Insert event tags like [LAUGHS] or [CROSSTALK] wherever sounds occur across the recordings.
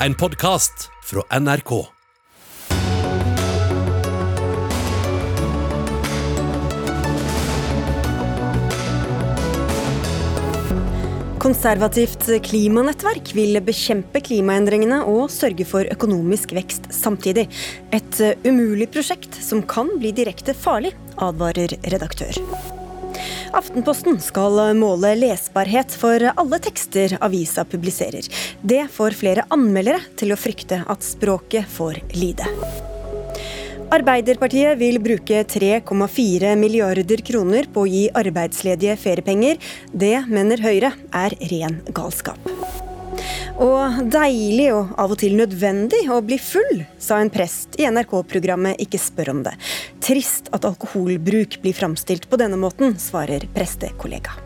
en podkast fra NRK. Konservativt klimanettverk vil bekjempe klimaendringene og sørge for økonomisk vekst samtidig. Et umulig prosjekt som kan bli direkte farlig, advarer redaktør. Aftenposten skal måle lesbarhet for alle tekster avisa publiserer. Det får flere anmeldere til å frykte at språket får lide. Arbeiderpartiet vil bruke 3,4 milliarder kroner på å gi arbeidsledige feriepenger. Det mener Høyre er ren galskap. Og deilig og av og til nødvendig å bli full, sa en prest i NRK-programmet Ikke spør om det. Trist at alkoholbruk blir framstilt på denne måten, svarer prestekollega.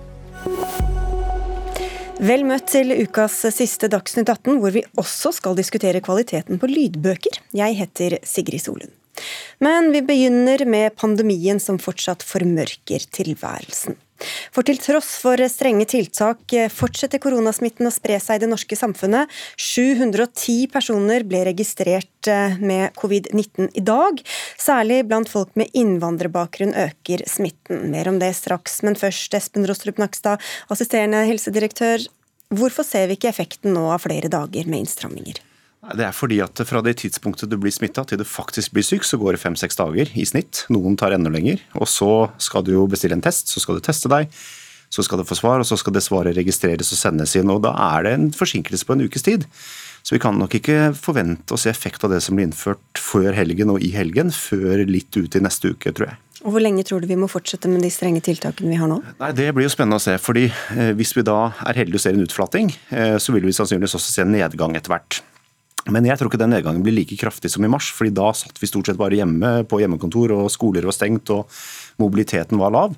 Vel møtt til ukas siste Dagsnytt 18, hvor vi også skal diskutere kvaliteten på lydbøker. Jeg heter Sigrid Solund. Men vi begynner med pandemien som fortsatt formørker tilværelsen. For til tross for strenge tiltak fortsetter koronasmitten å spre seg i det norske samfunnet. 710 personer ble registrert eh, med covid-19 i dag. Særlig blant folk med innvandrerbakgrunn øker smitten. Mer om det straks, men først Espen Rostrup Nakstad, assisterende helsedirektør. Hvorfor ser vi ikke effekten nå av flere dager med innstramminger? Det er fordi at fra det tidspunktet du blir smitta til du faktisk blir syk, så går det fem-seks dager i snitt. Noen tar enda lenger. Og så skal du jo bestille en test, så skal du teste deg. Så skal du få svar, og så skal det svaret registreres og sendes inn. og Da er det en forsinkelse på en ukes tid. Så vi kan nok ikke forvente å se effekt av det som blir innført før helgen og i helgen, før litt ut i neste uke, tror jeg. Og Hvor lenge tror du vi må fortsette med de strenge tiltakene vi har nå? Nei, Det blir jo spennende å se. fordi eh, Hvis vi da er heldige og ser en utflating, eh, så vil vi sannsynligvis også se en nedgang etter hvert. Men jeg tror ikke den nedgangen blir like kraftig som i mars, fordi da satt vi stort sett bare hjemme på hjemmekontor, og skoler var stengt og mobiliteten var lav.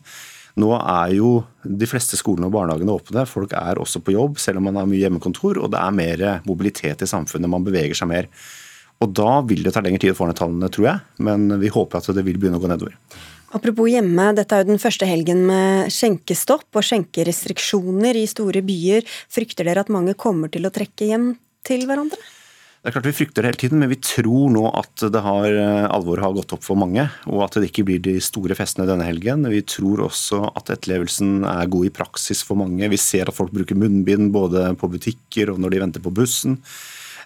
Nå er jo de fleste skolene og barnehagene åpne, folk er også på jobb selv om man har mye hjemmekontor, og det er mer mobilitet i samfunnet, man beveger seg mer. Og Da vil det ta lengre tid å få ned tallene, tror jeg, men vi håper at det vil begynne å gå nedover. Apropos hjemme, dette er jo den første helgen med skjenkestopp og skjenkerestriksjoner i store byer. Frykter dere at mange kommer til å trekke hjem til hverandre? Det er klart Vi frykter det hele tiden, men vi tror nå at det har, eh, alvoret har gått opp for mange. Og at det ikke blir de store festene denne helgen. Vi tror også at etterlevelsen er god i praksis for mange. Vi ser at folk bruker munnbind både på butikker og når de venter på bussen.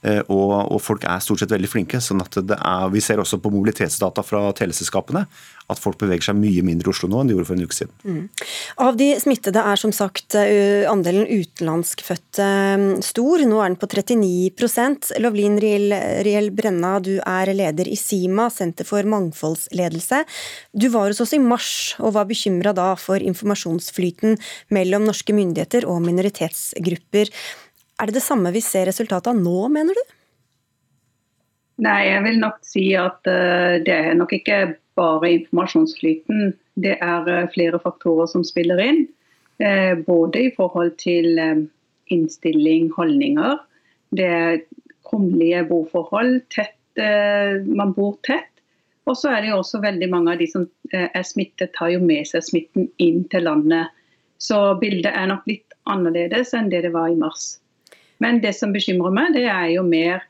Eh, og, og, folk er stort sett veldig flinke. sånn at det er, Vi ser også på mobilitetsdata fra teleselskapene at folk beveger seg mye mindre i Oslo nå enn de gjorde for en uke siden. Mm. Av de smittede er som sagt eh, andelen utenlandskfødte eh, stor. Nå er den på 39 Lovlin Riel, Riel Brenna, du er leder i SIMA, Senter for mangfoldsledelse. Du var hos oss i mars og var bekymra da for informasjonsflyten mellom norske myndigheter og minoritetsgrupper. Er det det samme vi ser resultatet av nå, mener du? Nei, jeg vil nok si at uh, det er nok ikke bare informasjonsflyten. Det er uh, flere faktorer som spiller inn. Uh, både i forhold til innstilling, holdninger. Det er kummerlige boforhold. Tett, man bor tett. Og så er det jo også veldig mange av de som er smittet, tar jo med seg smitten inn til landet. Så bildet er nok litt annerledes enn det det var i mars. Men det som bekymrer meg, det er jo mer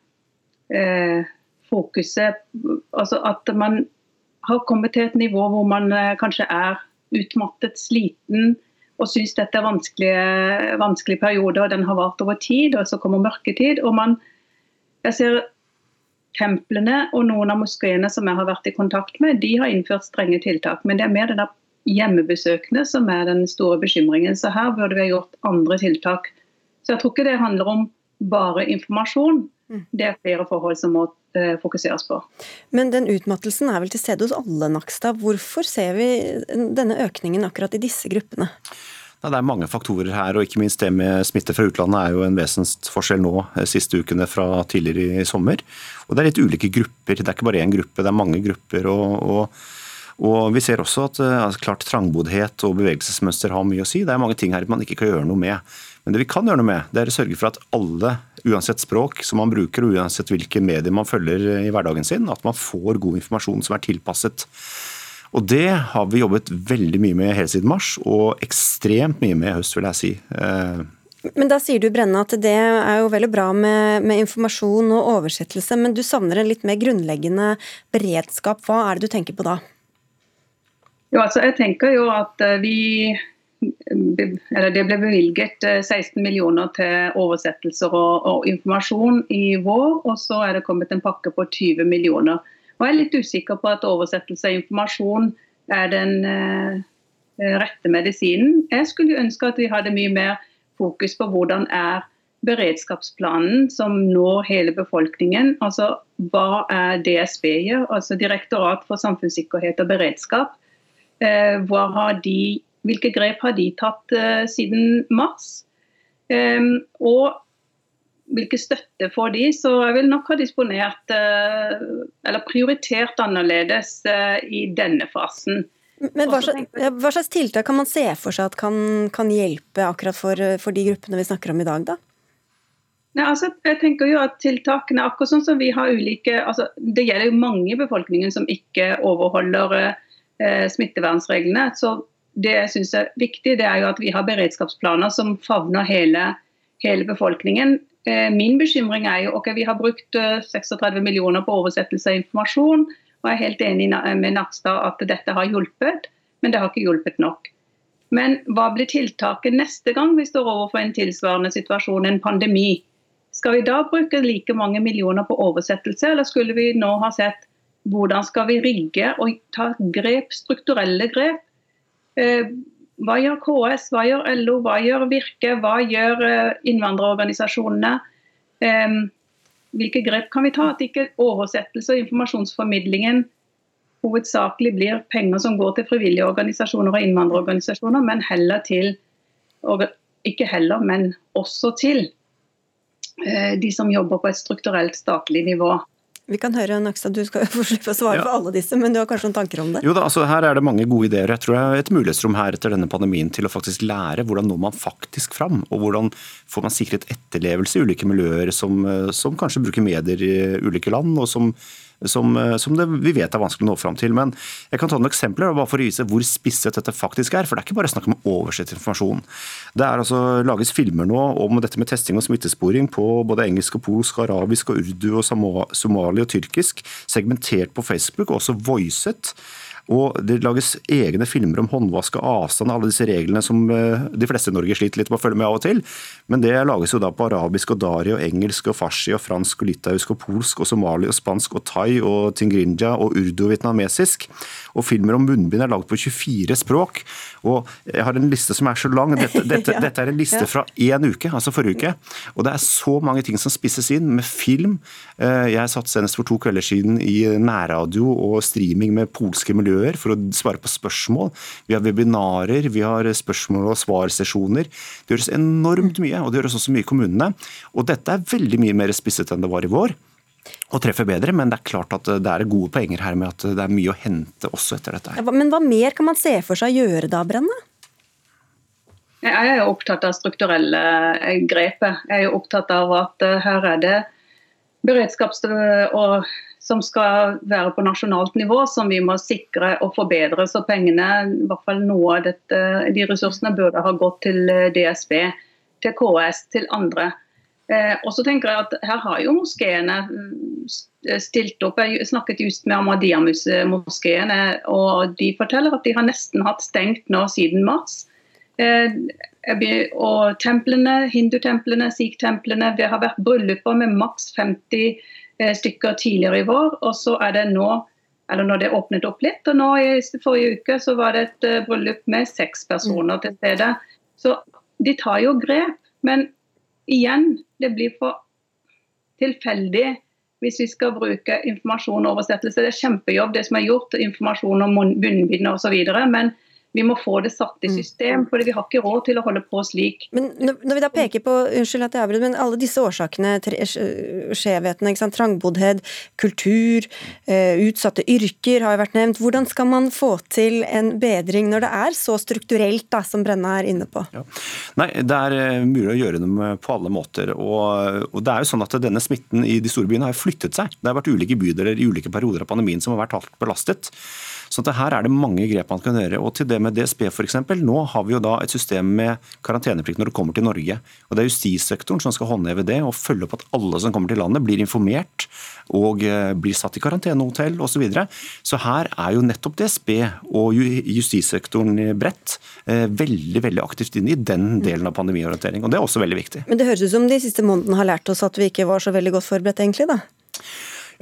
eh, fokuset Altså at man har kommet til et nivå hvor man eh, kanskje er utmattet, sliten og syns dette er vanskelige, vanskelige perioder. og Den har vart over tid, og så kommer mørketid. og man, Jeg ser templene og noen av moskeene som jeg har vært i kontakt med, de har innført strenge tiltak. Men det er mer det der hjemmebesøkene som er den store bekymringen. Så her burde vi ha gjort andre tiltak så jeg tror ikke det handler om bare informasjon. Mm. Det er flere forhold som må uh, fokuseres på. Men den utmattelsen er vel til stede hos alle, Nakstad. Hvorfor ser vi denne økningen akkurat i disse gruppene? Det er mange faktorer her, og ikke minst det med smitte fra utlandet er jo en vesensforskjell nå eh, siste ukene fra tidligere i sommer. Og Det er litt ulike grupper, det er ikke bare én gruppe, det er mange grupper. og, og og Vi ser også at eh, altså, klart trangboddhet og bevegelsesmønster har mye å si. Det er mange ting her man ikke kan gjøre noe med. Men det vi kan gjøre noe med, det er å sørge for at alle, uansett språk som man bruker, og uansett hvilke medier man følger i hverdagen sin, at man får god informasjon som er tilpasset. Og Det har vi jobbet veldig mye med hele siden mars, og ekstremt mye med i høst, vil jeg si. Eh, Men da sier du Brenne at det er jo veldig bra med, med, informasjon og oversettelse, men du savner en litt mer grunnleggende beredskap. Hva er det du tenker på da? Jo, altså jeg tenker jo at eh, vi eller Det ble bevilget 16 eh, millioner til oversettelser og, og, informasjon i vår, og så er det kommet en pakke på 20 millioner. Og Jeg er litt usikker på at oversettelse og informasjon er den eh, rette medisinen. Jeg skulle ønske at vi hadde mye mer fokus på hvordan er beredskapsplanen som når hele befolkningen. Altså hva er DSB gjør, altså Direktorat for samfunnssikkerhet og beredskap. Eh, de hvilke grep har de tatt uh, siden mars? Um, og hvilke støtte får de? Så jeg vil nok ha disponert uh, eller prioritert annerledes i denne fasen. Men hva slags, hva slags, tiltak kan man se for seg at kan, kan hjelpe akkurat for, for, de gruppene vi snakker om i dag, da? Nei, altså, jeg tenker jo at tiltakene, akkurat sånn som vi har ulike altså, Det gjelder jo mange i befolkningen som ikke overholder eh, smittevernreglene. Så det jeg syns er viktig, det er jo at vi har beredskapsplaner som favner hele, hele befolkningen. Eh, min bekymring er jo ok, vi har brukt 36 eh, millioner på oversettelse av informasjon. og Jeg er helt enig med Nakstad at dette har hjulpet, men det har ikke hjulpet nok. Men hva blir tiltaket neste gang vi står overfor en tilsvarende situasjon, en pandemi? Skal vi da bruke like mange millioner på oversettelse, eller skulle vi nå ha sett hvordan skal vi rigge og ta grep, strukturelle grep Eh, hva gjør KS, hva gjør LO, hva gjør Virke, hva gjør eh, innvandrerorganisasjonene? Eh, hvilke grep kan vi ta? At ikke oversettelse og informasjonsformidlingen hovedsakelig blir penger som går til frivillige organisasjoner og innvandrerorganisasjoner, men heller til ikke heller, men også til de som jobber på et strukturelt statlig nivå. Vi kan høre, Nakstad, du skal [LAUGHS] få slippe å svare ja. på alle disse, men du har kanskje noen tanker om det? Jo da, altså Her er det mange gode ideer. Jeg tror det er et mulighetsrom her etter denne pandemien til å faktisk lære hvordan når man faktisk fram, og hvordan får man sikret etterlevelse i ulike miljøer som, eh, som kanskje bruker medier i ulike land, og som som, eh, som det, vi vet er vanskelig å nå fram til. Men jeg kan ta noen eksempler bare for å vise hvor spisset dette faktisk er. For det er ikke bare snakk om å oversette informasjon. Det er altså lages filmer nå om dette med testing og smittesporing på både engelsk og polsk, arabisk og urdu og somali og tyrkisk. Segmentert på Facebook, og også voicet. Og Det lages egne filmer om håndvask og avstand, alle disse reglene som eh, de fleste i Norge sliter litt med å følge med av og til. Men det lages jo da på arabisk og dari og engelsk og farsi og fransk og litauisk og polsk og somali og spansk og thai og tingrinja og urdu og vietnamesisk. Og filmer om munnbind er lagd på 24 språk. Og jeg har en liste som er så lang. Dette, [LAUGHS] dette, ja. dette er en liste fra én uke, altså forrige uke. Og det er så mange ting som spisses inn, med film. Eh, jeg satt senest for to kvelder siden i nærradio og streaming med polske miljøer miljøer for å svare på spørsmål. Vi har webinarer, vi har spørsmål- og svarsesjoner. Det gjøres enormt mye, og det gjøres også mye i kommunene. Og dette er veldig mye mer spisset enn det var i vår. Og treffer bedre, men det er klart at det er gode poenger her med at det er mye å hente også etter dette. her. Men hva mer kan man se for seg å gjøre da, Brenne? Jeg er jo opptatt av strukturelle grepet. Jeg er jo opptatt av at eh, her er det beredskaps- og som skal være på nasjonalt nivå, som vi må sikre og forbedre. Så pengene, i hvert fall noe av dette, de ressursene burde ha gått til eh, DSB, til KS, til andre. Eh, og så tenker jeg at Her har jo moskeene mm, stilt opp. Jeg snakket just med Ahmadiyya-moskeen, og de forteller at de har nesten hatt stengt nå siden mars. Eh, og templene, Hindutemplene, sikh-templene, det har vært brylluper med maks 50 Eh, stykker tidligere i vår. Og så er det nå, eller når det åpnet opp litt, og nå i forrige uke så var det et eh, bryllup med seks personer til stede. Så de tar jo grep. Men igjen, det blir for tilfeldig hvis vi skal bruke informasjon og oversettelse. Det er kjempejobb det som er gjort, informasjon om bunnbind osv. Men vi må få det satt i mm. system, for vi har ikke råd til å holde på slik. Men når vi da peker på unnskyld at jeg avbryter, men alle disse årsakene, skjevhetene, trangboddhet, kultur, eh, utsatte yrker har jo vært nevnt. Hvordan skal man få til en bedring når det er så strukturelt da, som Brenna er inne på? Ja. Nei, Det er eh, mulig å gjøre det på alle måter. Og, og, det er jo sånn at Denne smitten i de store byene har flyttet seg. Det har vært ulike bydeler i ulike perioder av pandemien som har vært hardt belastet. Så her er det mange grep man kan gjøre. Og til det med DSB f.eks. Nå har vi jo da et system med karanteneplikt når du kommer til Norge. Og Det er justissektoren som skal håndheve det og følge opp at alle som kommer til landet blir informert og eh, blir satt i karantenehotell osv. Så, videre. så her er jo nettopp DSB og justissektoren bredt eh, veldig veldig aktivt inne i den delen av pandemiorientering. og Det er også veldig viktig. Men det høres ut som de siste månedene har lært oss at vi ikke var så veldig godt forberedt, egentlig? da?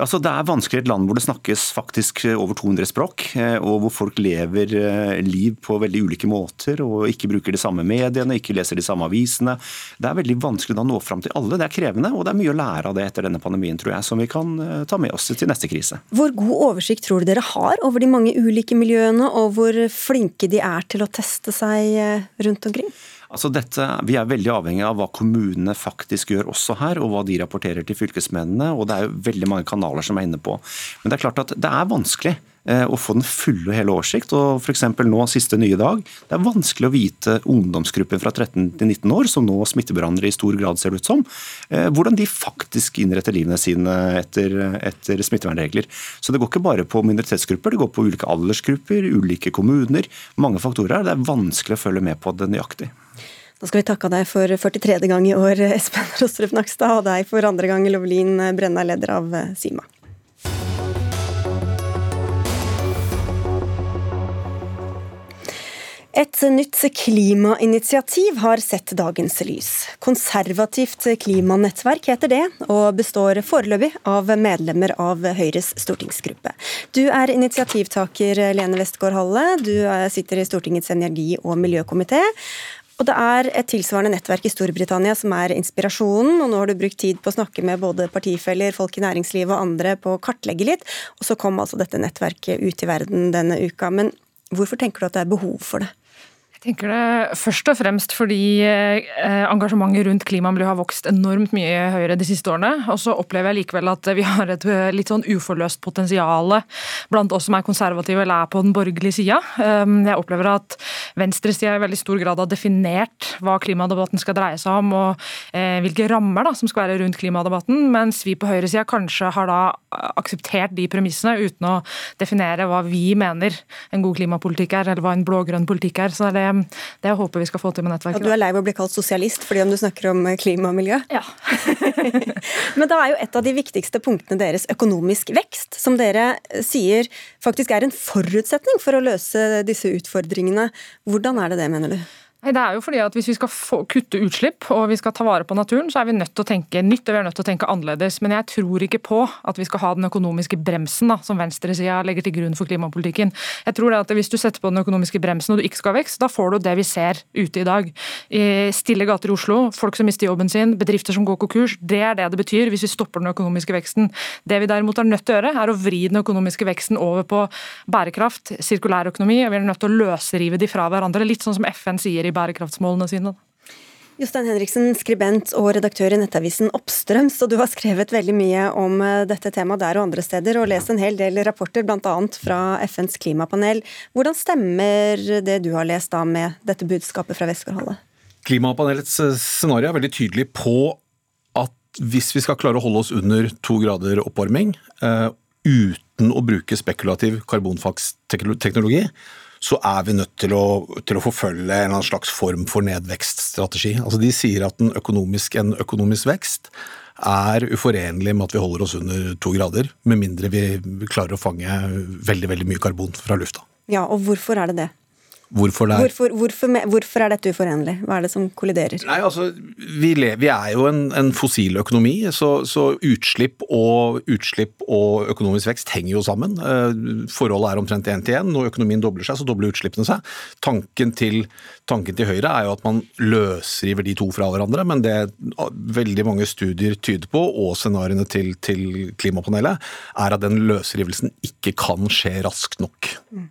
Altså, det er vanskelig i et land hvor det snakkes faktisk over 200 språk, eh, og hvor folk lever eh, liv på veldig ulike måter og ikke bruker de samme mediene, ikke leser de samme avisene. Det er veldig vanskelig å nå fram til alle. Det er krevende, og det er mye å lære av det etter denne pandemien, tror jeg, som vi kan eh, ta med oss til neste krise. Hvor god oversikt tror du dere har over de mange ulike miljøene, og hvor flinke de er til å teste seg rundt omkring? Altså dette, vi er veldig avhengig av hva kommunene faktisk gjør også her, og hva de rapporterer til fylkesmennene. og Det er jo veldig mange kanaler som er inne på. Men det er klart at det er vanskelig eh, å få den fulle og hele oversikt. og F.eks. nå siste nye dag. Det er vanskelig å vite ungdomsgruppen fra 13 til 19 år, som nå smittebranner i stor grad ser ut som, eh, hvordan de faktisk innretter livene sine etter, etter smittevernregler. Så det går ikke bare på minoritetsgrupper, det går på ulike aldersgrupper, ulike kommuner. Mange faktorer. Det er vanskelig å følge med på det nøyaktig. Da skal vi takke deg for 43. gang i år, Espen Rostrup Nakstad, og deg for andre gang, Lovlin Brenna, leder av eh, Sima. Et nytt klimainitiativ har sett dagens lys. Konservativt klimanettverk heter det, og består foreløpig av medlemmer av Høyres stortingsgruppe. Du er initiativtaker Lene Westgård Halle, du sitter i Stortingets energi- og miljøkomité. Og Det er et tilsvarende nettverk i Storbritannia som er inspirasjonen. og Nå har du brukt tid på å snakke med både partifeller, folk i næringslivet og andre på å kartlegge litt. Og så kom altså dette nettverket ut i verden denne uka. Men hvorfor tenker du at det er behov for det? Tenker det først og fremst fordi eh, engasjementet rundt klima har vokst enormt mye høyere de siste årene. Og så opplever jeg likevel at vi har et eh, litt sånn uforløst potensial blant oss som er konservative eller er på den borgerlige sida. Um, jeg opplever at venstresida i veldig stor grad har definert hva klimadebatten skal dreie seg om, og eh, hvilke rammer da, som skal være rundt klimadebatten, mens vi på høyresida kanskje har da akseptert de premissene uten å definere hva vi mener en god klimapolitikk er, eller hva en blå-grønn politikk er. Så det det jeg håper vi skal få til med nettverket. Ja, du er lei av å bli kalt sosialist fordi om du snakker om eh, klima og miljø? Ja. [LAUGHS] Men da er jo et av de viktigste punktene deres økonomisk vekst, som dere eh, sier faktisk er en forutsetning for å løse disse utfordringene. Hvordan er det det, mener du? Det er jo fordi at Hvis vi skal få, kutte utslipp og vi skal ta vare på naturen, så er vi nødt til å tenke nytt og vi er nødt til å tenke annerledes. Men jeg tror ikke på at vi skal ha den økonomiske bremsen da, som venstresida legger til grunn for klimapolitikken. Jeg tror det at Hvis du setter på den økonomiske bremsen og du ikke skal ha vekst, da får du det vi ser ute i dag. I stille gater i Oslo, folk som mister jobben sin, bedrifter som går konkurs. Det er det det betyr hvis vi stopper den økonomiske veksten. Det vi derimot er nødt til å gjøre, er å vri den økonomiske veksten over på bærekraft, sirkulærøkonomi, og vi er nødt til å løsrive de fra hverandre. Litt sånn som FN sier i bærekraftsmålene sine. Jostein Henriksen, skribent og redaktør i nettavisen Oppstrøms, og du har skrevet veldig mye om eh, dette temaet der og andre steder, og lest en hel del rapporter, bl.a. fra FNs klimapanel. Hvordan stemmer det du har lest da med dette budskapet fra Westgårdhallet? Klimapanelets eh, scenario er veldig tydelig på at hvis vi skal klare å holde oss under to grader oppvarming, uh, uten å bruke spekulativ karbonfangstteknologi, så er vi nødt til å, til å forfølge en slags form for nedvekststrategi. Altså de sier at økonomisk, en økonomisk vekst er uforenlig med at vi holder oss under to grader, med mindre vi klarer å fange veldig, veldig mye karbon fra lufta. Ja, og hvorfor er det det? Hvorfor, det er... Hvorfor, hvorfor, hvorfor, er dette uforenlig? Hva er det som kolliderer? Nei, altså, vi, lever, vi er jo en, en fossil økonomi, så, så utslipp, og, utslipp, og, økonomisk vekst henger jo sammen. Eh, forholdet er omtrent én til én. Når økonomien dobler seg, så dobler utslippene seg. Tanken til, tanken til Høyre er jo at man løsriver de to fra hverandre, men det veldig mange studier tyder på, og scenarioene til, til klimapanelet, er at den løsrivelsen ikke kan skje raskt nok. Mm.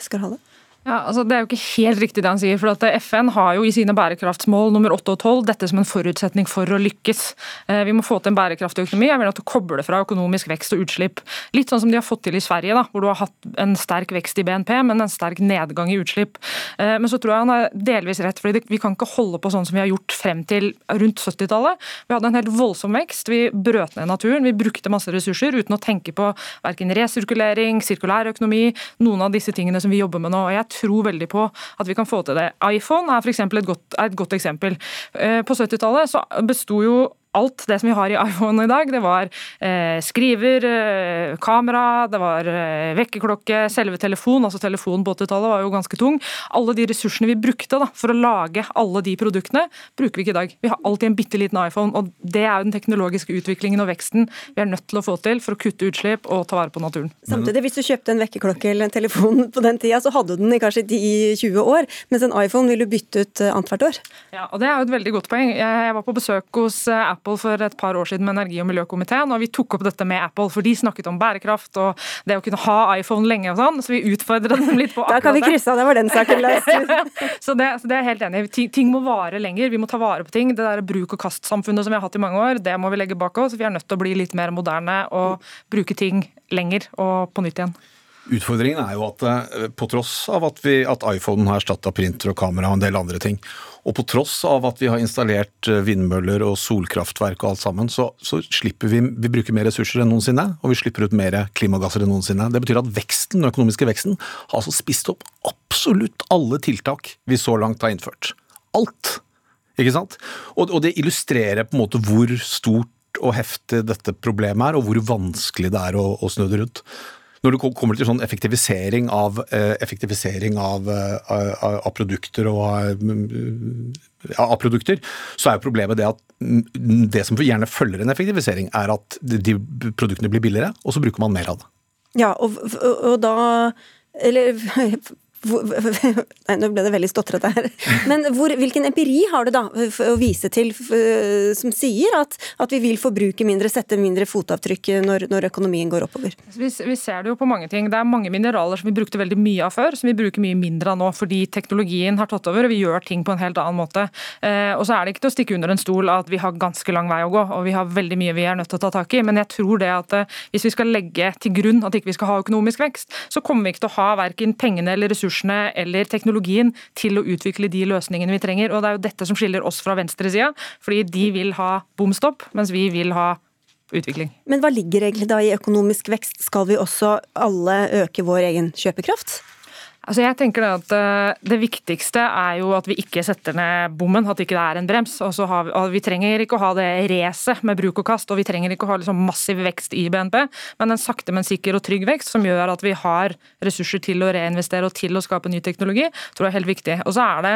Skal ha det. Ja, altså Det er jo ikke helt riktig det han sier. for at FN har jo i sine bærekraftsmål nummer 8 og 12 dette som en forutsetning for å lykkes. Eh, vi må få til en bærekraftig økonomi. Jeg vil at å koble fra økonomisk vekst og utslipp. Litt sånn som de har fått til i Sverige, da, hvor du har hatt en sterk vekst i BNP, men en sterk nedgang i utslipp. Eh, men så tror jeg han har delvis rett, fordi vi kan ikke holde på sånn som vi har gjort frem til rundt 70-tallet. Vi hadde en helt voldsom vekst. Vi brøt ned naturen, vi brukte masse ressurser uten å tenke på verken resirkulering, sirkulær økonomi, noen av disse tingene som vi jobber med nå. og jeg tror veldig på at vi kan få til det. iPhone er for et et godt eksempel. Eh, på 70-tallet så besto jo alt det som vi har i iPhone i dag. Det var eh, skriver, eh, kamera, det var eh, vekkerklokke, selve telefon, Altså telefon på 80-tallet var jo ganske tung. Alle de ressursene vi brukte da, for å lage alle de produktene, bruker vi ikke i dag. Vi har alltid en bitte liten iPhone, og det er jo den teknologiske utviklingen og veksten vi er nødt til å få til for å kutte utslipp og ta vare på naturen. Samtidig, hvis du kjøpte en vekkerklokke eller en telefon [LAUGHS] på den tida, så hadde du den i kanskje 10-20 år, mens en iPhone vil du bytte ut eh, annethvert år. Ja, og det er jo et veldig godt poeng. Jeg var på besøk hos Apple Apple for et par år siden med energi- og miljøkomiteen, og vi tok opp dette med Apple, for de snakket om bærekraft og det å kunne ha iPhone lenge og sånn, så vi utfordret dem litt på akkurat det. Da kan vi krysse av, det var den saken [LAUGHS] løst. så, det, så det er jeg helt enig i. Ting må vare lenger, vi må ta vare på ting. Det der bruk og kast-samfunnet som vi har hatt i mange år, det må vi legge bak oss. Vi er nødt til å bli litt mer moderne og bruke ting lenger og på nytt igjen. Utfordringen er jo at eh, på tross av at, vi, at iPhonen har erstatta printer og kamera og en del andre ting, og på tross av at vi har installert eh, vindmøller og solkraftverk og alt sammen, så, så slipper vi vi bruker mer ressurser enn noensinne, og vi slipper ut mer klimagasser enn noensinne. Det betyr at veksten, den økonomiske veksten har altså spist opp absolutt alle tiltak vi så langt har innført. Alt! Ikke sant? Og, og det illustrerer på en måte hvor stort og heftig dette problemet er, og hvor vanskelig det er å, å snu det rundt når det kommer til sånn effektivisering av, eh, effektivisering av, eh, av, av produkter og av produkter, så er jo problemet det at det som gjerne følger en effektivisering, er at de produktene blir billigere, og så bruker man mer av det. Ja, og, og da Eller [LAUGHS] hvor, [LAUGHS] nei, nå ble det veldig stotrete her. Men hvor, hvilken empiri har du da å vise til som sier at, at, vi vil forbruke mindre, sette mindre fotavtrykk når, når økonomien går oppover? Vi, vi, ser det jo på mange ting. Det er mange mineraler som vi brukte veldig mye av før, som vi bruker mye mindre av nå fordi teknologien har tatt over og vi gjør ting på en helt annen måte. Eh, og så er det ikke til å stikke under en stol at vi har ganske lang vei å gå og vi har veldig mye vi er nødt til å ta tak i. Men jeg tror det at eh, hvis vi skal legge til grunn at ikke vi skal ha økonomisk vekst, så kommer vi ikke til å ha verken pengene eller ressursene ressursene eller teknologien til å utvikle de løsningene vi trenger. Og Det er jo dette som skiller oss fra venstresida, fordi de vil ha bomstopp, mens vi vil ha utvikling. Men hva ligger egentlig da i økonomisk vekst? Skal vi også alle øke vår egen kjøpekraft? Altså jeg tenker at eh, Det viktigste er jo at vi ikke setter ned bommen, at ikke det er en brems. Vi, vi, trenger ikke å ha det racet med bruk og kast, og vi trenger ikke å ha liksom massiv vekst i BNP, men en sakte, men sikker og trygg vekst som gjør at vi har ressurser til å reinvestere og til å skape ny teknologi, tror jeg er helt viktig. Og så er Det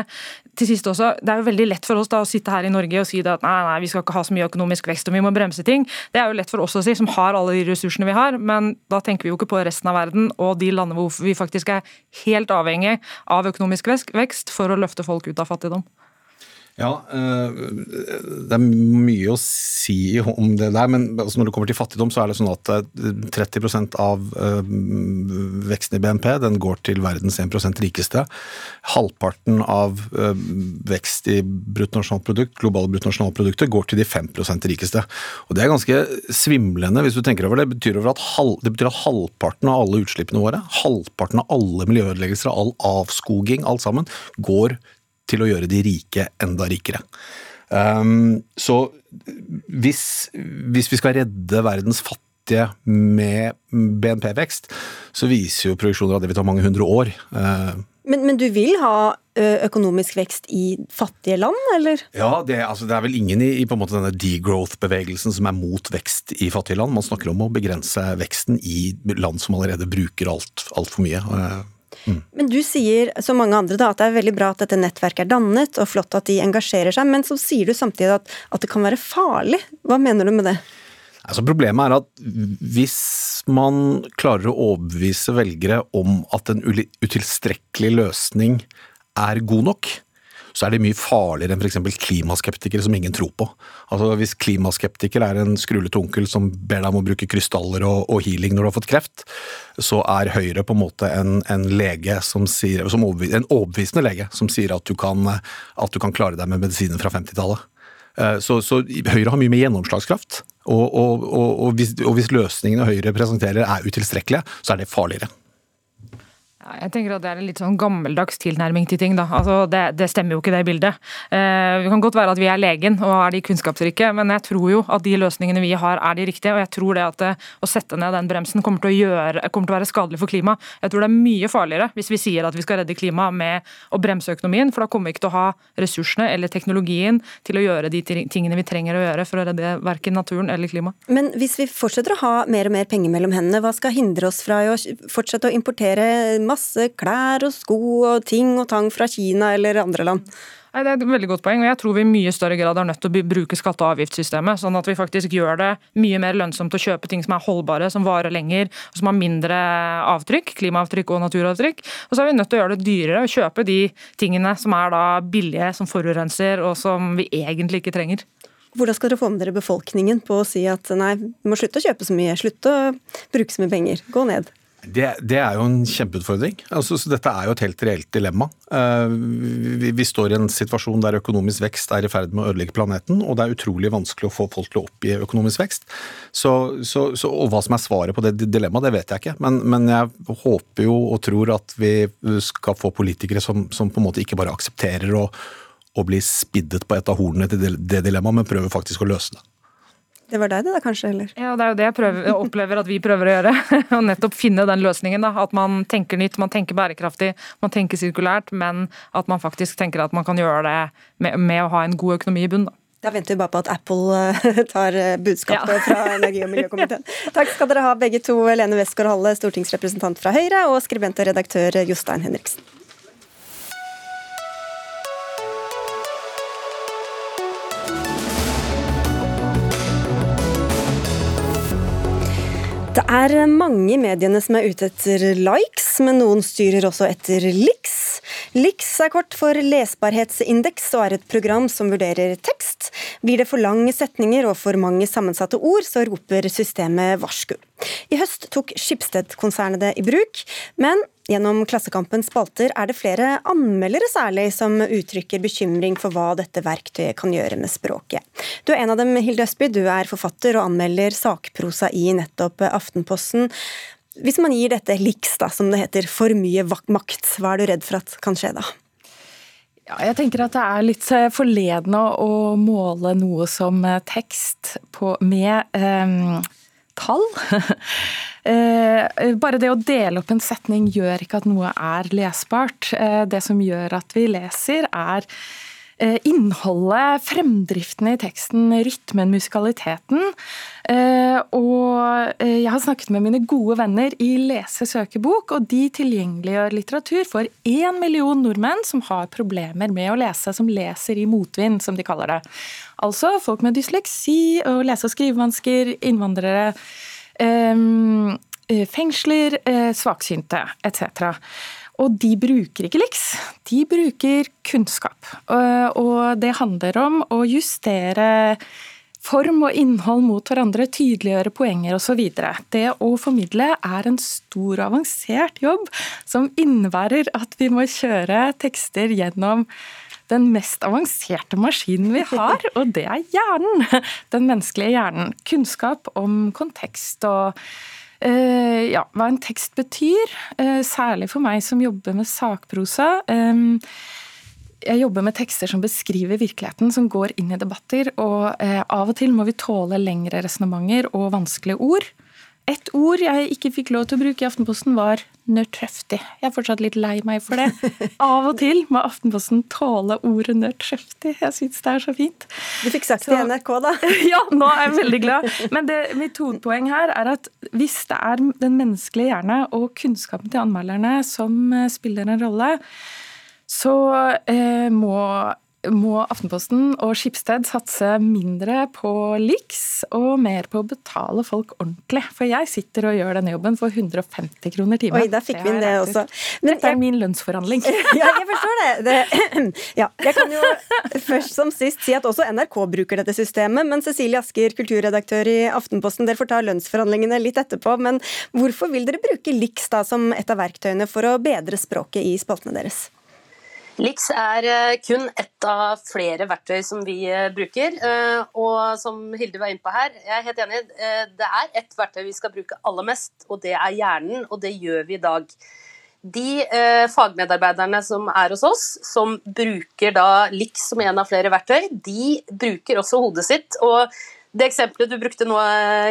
til sist også, det er jo veldig lett for oss da å sitte her i Norge og si at nei, nei, vi skal ikke ha så mye økonomisk vekst og vi må bremse ting. Det er jo lett for oss å si, som har alle de ressursene vi har, men da tenker vi jo ikke på resten av verden og de landene hvor vi faktisk er helt helt avhengig av økonomisk vekst for å løfte folk ut av fattigdom. Ja, eh, det er mye å si om det der, men altså når det kommer til fattigdom, så er det sånn at 30 eh, av eh, veksten i BNP den går til verdens 1% rikeste. Halvparten av vekst i bruttonasjonalprodukt, globale bruttonasjonalprodukter, går til de 5% rikeste. Og Det er ganske svimlende hvis du tenker over det. Det betyr, at, halv, det betyr at halvparten av alle utslippene våre, halvparten av alle miljøødeleggelser, all avskoging, alt sammen, går til å gjøre de rike enda rikere. Um, så hvis, hvis, vi skal redde verdens fattige med BNP-vekst, så viser jo produksjoner at det vil ta mange hundre år. Uh, men, men, du vil ha økonomisk vekst i fattige land, eller? Ja, det, altså, det er vel ingen i, i denne degrowth-bevegelsen som er mot vekst i fattige land. Man snakker om å begrense veksten i land som allerede bruker altfor alt mye. Men du sier, som mange andre, da, at det er veldig bra at dette nettverket er dannet, og flott at de engasjerer seg, men så sier du samtidig at, at det kan være farlig. Hva mener du med det? Altså Problemet er at hvis man klarer å overbevise velgere om at en utilstrekkelig løsning er god nok, så er de mye farligere enn f.eks. klimaskeptikere som ingen tror på. Altså Hvis klimaskeptiker er en skrullete onkel som ber deg om å bruke krystaller og, og, healing når du har fått kreft, så er Høyre på en måte en, en lege som sier, som overbevis, en overbevisende lege som sier at du kan, at du kan klare deg med medisiner fra 50-tallet. Eh, så, så, Høyre har mye mer gjennomslagskraft. Og, og, og, hvis, og hvis løsningene Høyre presenterer er utilstrekkelige, så er det farligere. Jeg tenker at Det er en litt sånn gammeldags tilnærming til ting. da. Altså, det, det, stemmer jo ikke, det bildet. Eh, det kan godt være at vi er legen og er de kunnskapsrike, men jeg tror jo at de løsningene vi har er de riktige. Og jeg tror det at eh, å sette ned den bremsen kommer til, å gjøre, kommer til å være skadelig for klimaet. Jeg tror det er mye farligere hvis vi sier at vi skal redde klimaet med å bremse økonomien, for da kommer vi ikke til å ha ressursene eller teknologien til å gjøre de tingene vi trenger å gjøre for å redde verken naturen eller klimaet. Men hvis vi fortsetter å ha mer og mer penger mellom hendene, hva skal hindre oss fra å fortsette å importere masse masse klær og sko og ting og tang fra Kina eller andre land? Nei, Det er et veldig godt poeng, og jeg tror vi i mye større grad er nødt til å bruke skatte- og avgiftssystemet, sånn at vi faktisk gjør det mye mer lønnsomt å kjøpe ting som er holdbare, som varer lenger, og som har mindre avtrykk, klimaavtrykk og naturavtrykk. Og så er vi nødt til å gjøre det dyrere å kjøpe de tingene som er da billige, som forurenser, og som vi egentlig ikke trenger. Hvordan skal dere få med dere befolkningen på å si at nei, vi må slutte å kjøpe så mye, slutte å bruke så mye penger, gå ned? Det, det, er jo en kjempeutfordring. Altså, dette er jo et helt reelt dilemma. Uh, vi, vi, står i en situasjon der økonomisk vekst er i ferd med å ødelegge planeten, og det er utrolig vanskelig å få folk til å oppgi økonomisk vekst. Så, så, så, og hva som er svaret på det dilemmaet, det vet jeg ikke. Men, men, jeg håper jo og tror at vi skal få politikere som, som på en måte ikke bare aksepterer å, å bli spiddet på et av hornene til det dilemmaet, men prøver faktisk å løse det. Det var deg det, da, kanskje? eller? Ja, det er jo det jeg, prøver, opplever at vi prøver å gjøre. [LAUGHS] Å nettopp finne den løsningen. da, At man tenker nytt, man tenker bærekraftig, man tenker sirkulært, men at man faktisk tenker at man kan gjøre det med, med å ha en god økonomi i bunn. da. Da venter vi bare på at Apple eh, [LAUGHS] tar eh, budskapet ja. fra energi- og miljøkomiteen. [LAUGHS] Takk skal dere ha begge to, Lene Westgård-Halle, stortingsrepresentant fra Høyre, og skribent og redaktør Jostein Henriksen. Det er mange i mediene som er ute etter likes, men noen styrer også etter liks. Liks er kort for lesbarhetsindeks og er et program som vurderer tekst. Blir det for lange setninger og for mange sammensatte ord, så roper systemet varsku. I høst tok Skipsted-konsernet det i bruk, men Gjennom Klassekampens spalter er det flere anmeldere særlig som uttrykker bekymring for hva dette verktøyet kan gjøre med språket. Du er en av dem, Hilde Østby. Du er forfatter og anmelder sakprosa i nettopp Aftenposten. Hvis man gir dette liks, da, som det heter, for mye makt, hva er du redd for at kan skje da? Ja, jeg tenker at det er litt eh, forledende å måle noe som eh, tekst på, med eh, tall. [LAUGHS] Eh, bare det å dele opp en setning gjør ikke at noe er lesbart. Eh, det som gjør at vi leser, er innholdet, fremdriften i teksten, rytmen, musikaliteten. Og jeg har snakket med mine gode venner i Lese-søkebok, og de tilgjengeliggjør litteratur for én million nordmenn som har problemer med å lese, som leser i motvind, som de kaller det. Altså folk med dysleksi og lese- og skrivevansker, innvandrere eh, fengsler, eh, svaksynte etc. Og de bruker ikke liks, de bruker kunnskap. Og det handler om å justere form og innhold mot hverandre, tydeliggjøre poenger osv. Det å formidle er en stor og avansert jobb som innebærer at vi må kjøre tekster gjennom den mest avanserte maskinen vi har, [LAUGHS] og det er hjernen. Den menneskelige hjernen. Kunnskap om kontekst og ja, hva en tekst betyr. Uh, særlig for meg som jobber med sakprosa. Um, jeg jobber med tekster som beskriver virkeligheten, som går inn i debatter. Og av og til må vi tåle lengre resonnementer og vanskelige ord. Et ord jeg ikke fikk lov til å bruke i Aftenposten, var nørtrøftig. Jeg er fortsatt litt lei meg for det. [LAUGHS] Av og til må Aftenposten tåle ordet nørtrøftig. Jeg syns det er så fint. Du fikk sagt det i NRK, da. [LAUGHS] ja, nå er jeg veldig glad. Men det, mitt hovedpoeng her er at hvis det er den menneskelige hjerne og kunnskapen til anmelderne som eh, spiller en rolle, så eh, må må Aftenposten og Skipsted satse mindre på liks og mer på å betale folk ordentlig. For jeg sitter og gjør denne jobben for 150 kroner timen. Oi, der fikk vi inn det også. Men Dette er min lønnsforhandling. [LAUGHS] ja, jeg forstår det. det. [CLEARS THROAT] Ja, jeg kan jo først som sist si at også NRK bruker dette systemet. Men Cecilie Asker, kulturredaktør i Aftenposten, dere får ta lønnsforhandlingene litt etterpå. Men hvorfor vil dere bruke liks da som et av verktøyene for å bedre språket i spaltene deres? Lix er eh, kun ett av flere verktøy som vi eh, bruker. Eh, og som Hilde var inne på her, jeg er helt enig. Det er ett verktøy vi skal bruke aller mest, og det er hjernen. Og det gjør vi i dag. De fagmedarbeiderne som er hos oss, som bruker da Lix som en av flere verktøy, de bruker også hodet sitt. og det eksempelet du brukte nå,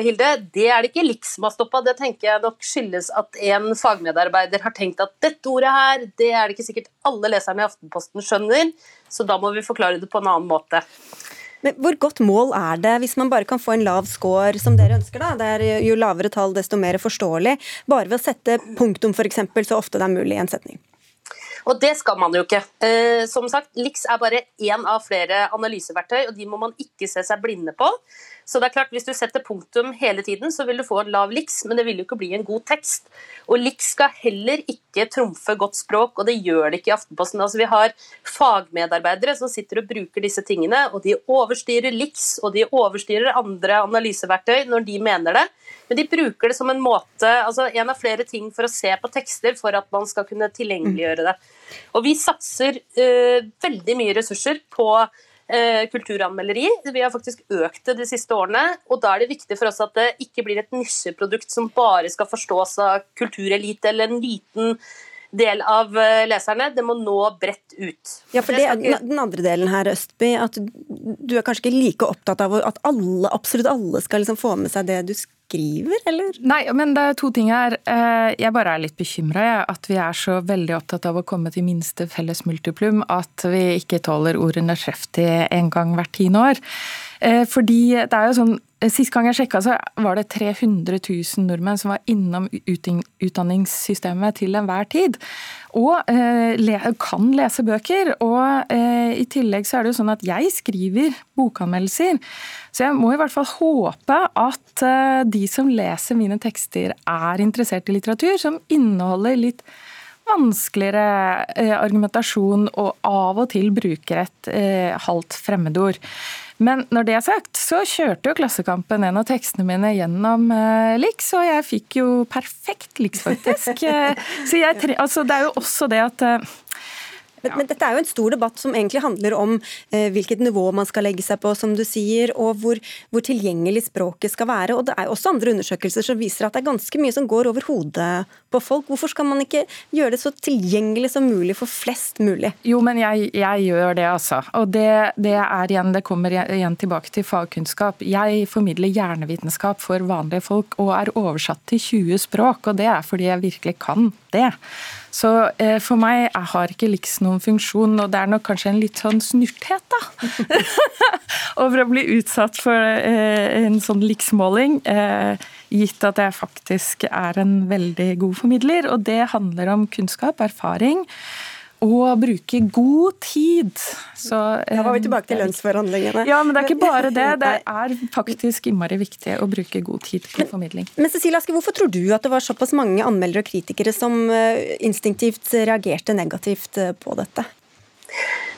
Hilde, det er det ikke LIK som har stoppa. Det tenker jeg nok skyldes at en fagmedarbeider har tenkt at dette ordet her, det er det ikke sikkert alle leserne i Aftenposten skjønner, så da må vi forklare det på en annen måte. Men Hvor godt mål er det hvis man bare kan få en lav score, som dere ønsker? da? Det er Jo lavere tall, desto mer forståelig. Bare ved å sette punktum, f.eks., så ofte det er mulig i en setning. Og det skal man jo ikke. Eh, som sagt, LIX er bare én av flere analyseverktøy, og de må man ikke se seg blinde på. Så det er klart, Hvis du setter punktum hele tiden, så vil du få en lav liks, men det vil jo ikke bli en god tekst. Og liks skal heller ikke trumfe godt språk, og det gjør det ikke i Aftenposten. Altså, vi har fagmedarbeidere som sitter og bruker disse tingene, og de overstyrer liks, og de overstyrer andre analyseverktøy når de mener det. Men de bruker det som en måte, altså en av flere ting for å se på tekster for at man skal kunne tilgjengeliggjøre det. Og vi satser uh, veldig mye ressurser på uh, kulturanmelderi. Vi har faktisk økt det de siste årene. Og da er det viktig for oss at det ikke blir et nisjeprodukt som bare skal forstås av kulturelite eller en liten del av eh, leserne. Det må nå bredt ut. Ja, for det er Den andre delen her, Østby, at du er kanskje ikke like opptatt av at alle, absolutt alle skal liksom få med seg det du skriver? Skriver, eller? Nei, men det er to ting her. Eh, jeg bare er litt bekymra, at vi er så veldig opptatt av å komme til minste felles multiplum at vi ikke tåler ordene nødskjeftig en gang hvert tiende år. Eh, fordi det er jo sånn Sist gang jeg sjekka, så var det 300 000 nordmenn som var innom utdanningssystemet til enhver tid. Og eh, kan lese bøker. Og eh, i tillegg så er det jo sånn at jeg skriver bokanmeldelser. Så jeg må i hvert fall håpe at eh, de som leser mine tekster er interessert i litteratur som inneholder litt vanskeligere eh, argumentasjon og av og til bruker et eh, halvt fremmedord. Men når det er sagt, så kjørte jo Klassekampen en av tekstene mine gjennom eh, Lix, og jeg fikk jo perfekt Lix, faktisk. [LAUGHS] så jeg, altså, det er jo også det at men, men, dette er jo en stor debatt som egentlig handler om eh, hvilket nivå man skal legge seg på, som du sier, og hvor, hvor, tilgjengelig språket skal være. Og det er også andre undersøkelser som viser at det er ganske mye som går over hodet på folk. Hvorfor skal man ikke gjøre det så tilgjengelig som mulig for flest mulig? Jo, men jeg, jeg gjør det, altså. Og det, det, er igjen, det kommer igjen tilbake til fagkunnskap. Jeg formidler hjernevitenskap for vanlige folk og er oversatt til 20 språk, og det er fordi jeg virkelig kan det. Så eh, for meg jeg har ikke Lix noen funksjon, og det er nok kanskje en litt sånn snurthet, da. [LAUGHS] Over å bli utsatt for eh, en sånn Lix-måling, eh, gitt at jeg faktisk er en veldig god formidler. Og det handler om kunnskap, erfaring og bruke god tid. Så, da var vi tilbake til lønnsforhandlingene. Ja, men det er ikke bare det. Det [LAUGHS] er faktisk innmari viktig å bruke god tid på formidling. Men Cecilie Aske, hvorfor tror du at det var såpass mange anmeldere og kritikere som eh, instinktivt reagerte negativt eh, på dette?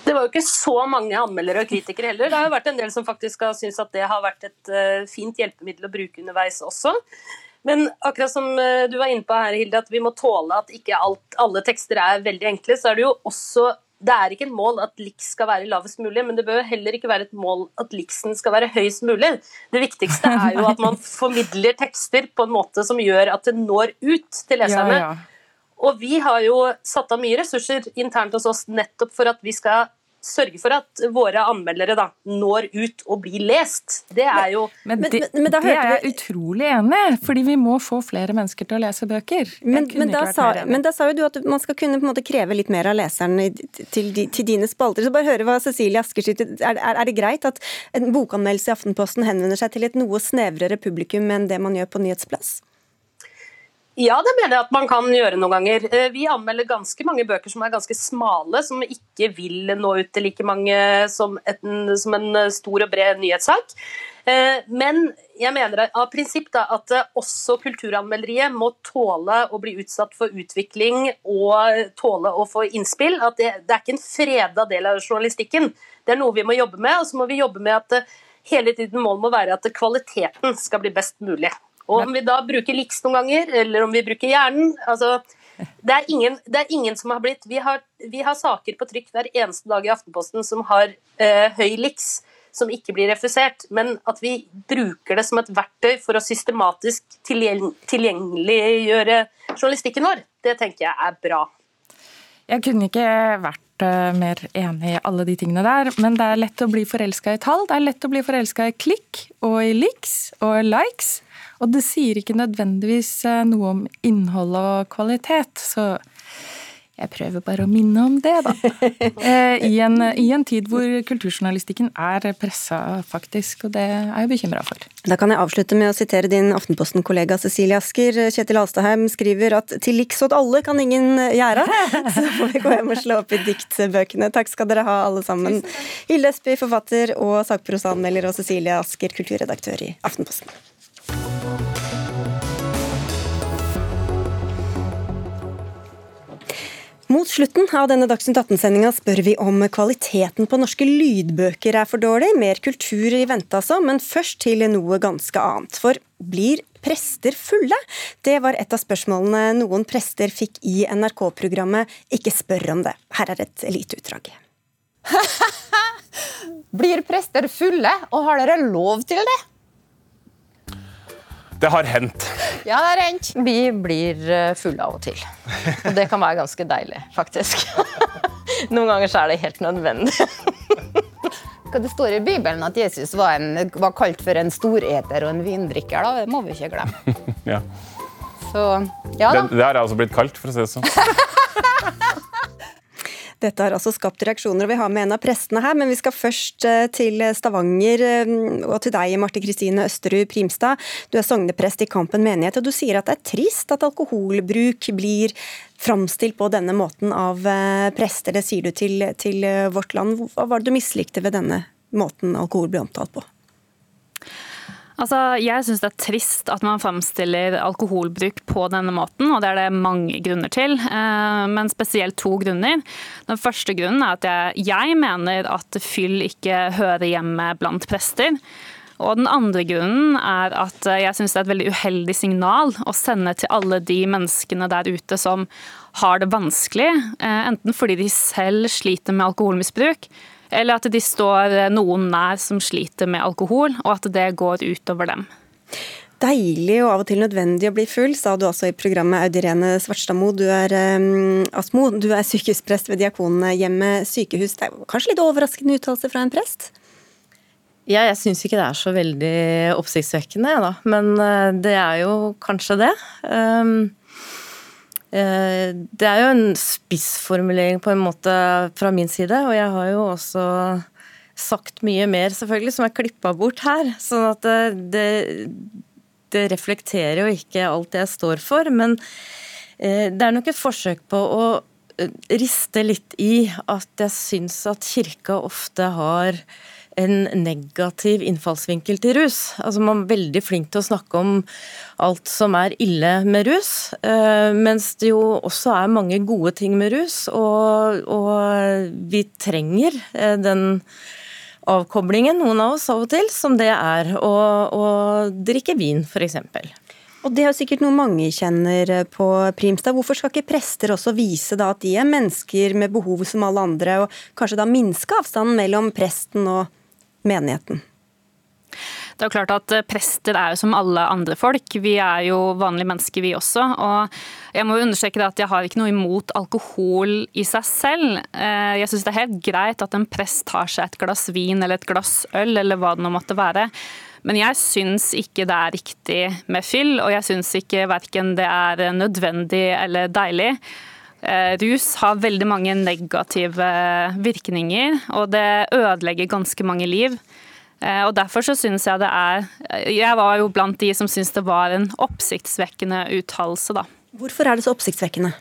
Det var jo ikke så mange anmeldere og kritikere heller. Det har jo vært en del som faktisk har syntes at det har vært et eh, fint hjelpemiddel å bruke underveis også. Men akkurat som eh, du var inne på her, Hilde, at vi må tåle at ikke alt, alle tekster er veldig enkle, så er det jo også det er ikke et mål at liks skal være lavest mulig, men det bør heller ikke være et mål at liksen skal være høyest mulig. Det viktigste er jo [LAUGHS] at man formidler tekster på en måte som gjør at det når ut til leserne. Ja, ja. Og vi har jo satt av mye ressurser internt hos oss nettopp for at vi skal sørge for at våre anmeldere da, når ut og blir lest. Det er jo Men, men, men, men det er jeg utrolig enig i, fordi vi må få flere mennesker til å lese bøker. Men, da sa, da, sa, jo du at man skal kunne på en måte kreve litt mer av leseren til, til dine spalter. Så bare høre hva Cecilie Asker sier. Er, er, det greit at en bokanmeldelse i Aftenposten henvender seg til et noe snevrere publikum enn det man gjør på Nyhetsplass? Ja, det mener jeg at man kan gjøre noen ganger. Eh, vi anmelder ganske mange bøker som er ganske smale, som ikke vil nå ut til like mange som, en, som en stor og bred nyhetssak. Eh, men jeg mener av prinsipp da, at også kulturanmelderiet må tåle å bli utsatt for utvikling og tåle å få innspill. At det, det er ikke en freda del av journalistikken. Det er noe vi må jobbe med. Og så må vi jobbe med at hele tiden målet må være at kvaliteten skal bli best mulig. Og om vi da bruker liks noen ganger, eller om vi bruker hjernen altså, det, er ingen, det er ingen som har blitt vi har, vi har, saker på trykk hver eneste dag i Aftenposten som har eh, høy liks, som ikke blir refusert. Men at vi bruker det som et verktøy for å systematisk tilgjengeliggjøre journalistikken vår, det tenker jeg er bra. Jeg kunne ikke vært mer enig i alle de tingene der, men det er lett å bli forelska i tall. Det er lett å bli forelska i klikk og i liks og likes. Og det sier ikke nødvendigvis eh, noe om innhold og kvalitet. Så jeg prøver bare å minne om det, da. [LAUGHS] Eh, I en, I en tid hvor kulturjournalistikken er pressa, faktisk. Og det er jeg bekymra for. Da kan jeg avslutte med å sitere din Aftenposten-kollega Cecilie Asker. Kjetil Alstaheim skriver at 'til liks åt alle kan ingen gjøre'. [LAUGHS] Så får vi gå hjem og slå opp i diktbøkene. Takk skal dere ha, alle sammen. Hilde Esby, forfatter og sakprosaanmelder, og Cecilie Asker, kulturredaktør i Aftenposten. Mot slutten av denne Dagsnytt 18-sendinga spør vi om kvaliteten på norske lydbøker er for dårlig. Mer kultur i vente altså, men først til noe ganske annet. For blir prester fulle? Det var et av spørsmålene noen prester fikk i NRK-programmet Ikke spør om det. Her er et lite utdrag. [LAUGHS] blir prester fulle, og har dere lov til det? Det har hendt. Ja, det har hendt. Vi blir eh, fulle av og til. Og det kan være ganske deilig, faktisk. [LAUGHS] Noen ganger så er det helt nødvendig. [LAUGHS] Det står i Bibelen at Jesus var, en, var kalt for en storeter og en vindrikker. da. Det må vi ikke glemme. [LAUGHS] ja. Så, ja da. Det, det har jeg altså blitt kalt, for å si det sånn. Dette har altså skapt reaksjoner, og vi har med en av prestene her. Men vi skal først eh, til Stavanger, eh, og til deg, Marte Kristine Østerud Primstad. Du er sogneprest i Kampen menighet, og du sier at det er trist at alkoholbruk blir framstilt på denne måten av eh, prester. Det sier du til, til Vårt Land. Hva var det du mislikte ved denne måten alkohol ble omtalt på? Altså, jeg syns det er trist at man fremstiller alkoholbruk på denne måten, og det er det mange grunner til. Eh, men spesielt to grunner. Den første grunnen er at jeg, jeg mener at fyll ikke hører hjemme blant prester. Og den andre grunnen er at jeg syns det er et veldig uheldig signal å sende til alle de menneskene der ute som har det vanskelig, eh, enten fordi de selv sliter med alkoholmisbruk, eller at de står noen nær som sliter med alkohol, og at det går utover dem. Deilig og av og til nødvendig å bli full, sa du også i programmet Audirene Svartstadmo. Du er um, Asmo, du er sykehusprest ved Diakonhjemmet sykehus. Det er kanskje litt overraskende uttalelse fra en prest? Ja, jeg syns ikke det er så veldig oppsiktsvekkende, da. Men uh, det er jo kanskje det. Um, Eh, det er jo en spissformulering på en måte fra min side, og jeg har jo også sagt mye mer, selvfølgelig, som er klippa bort her. Sånn at det, det, reflekterer jo ikke alt jeg står for. Men eh, det er nok et forsøk på å eh, riste litt i at jeg syns at kirka ofte har en negativ innfallsvinkel til rus. Altså Man er veldig flink til å snakke om alt som er ille med rus, eh, mens det jo også er mange gode ting med rus. Og, og vi trenger eh, den avkoblingen, noen av oss av og til, som det er å, å drikke vin, f.eks. Og Det er jo sikkert noe mange kjenner på Primstad. Hvorfor skal ikke prester også vise at de er mennesker med behov som alle andre, og kanskje da minske avstanden mellom presten og menigheten? Det er jo klart at eh, Prester er jo som alle andre folk. Vi er jo vanlige mennesker, vi også. og Jeg må jo understreke at jeg har ikke noe imot alkohol i seg selv. Eh, jeg syns det er helt greit at en prest tar seg et glass vin eller et glass øl, eller hva det nå måtte være. Men jeg syns ikke det er riktig med fyll, og jeg syns ikke verken det er nødvendig eller deilig. Eh, rus har veldig mange negative virkninger, og det ødelegger ganske mange liv. Og Derfor så syns jeg det er Jeg var jo blant de som syntes det var en oppsiktsvekkende uttalelse, da. Hvorfor er det så oppsiktsvekkende?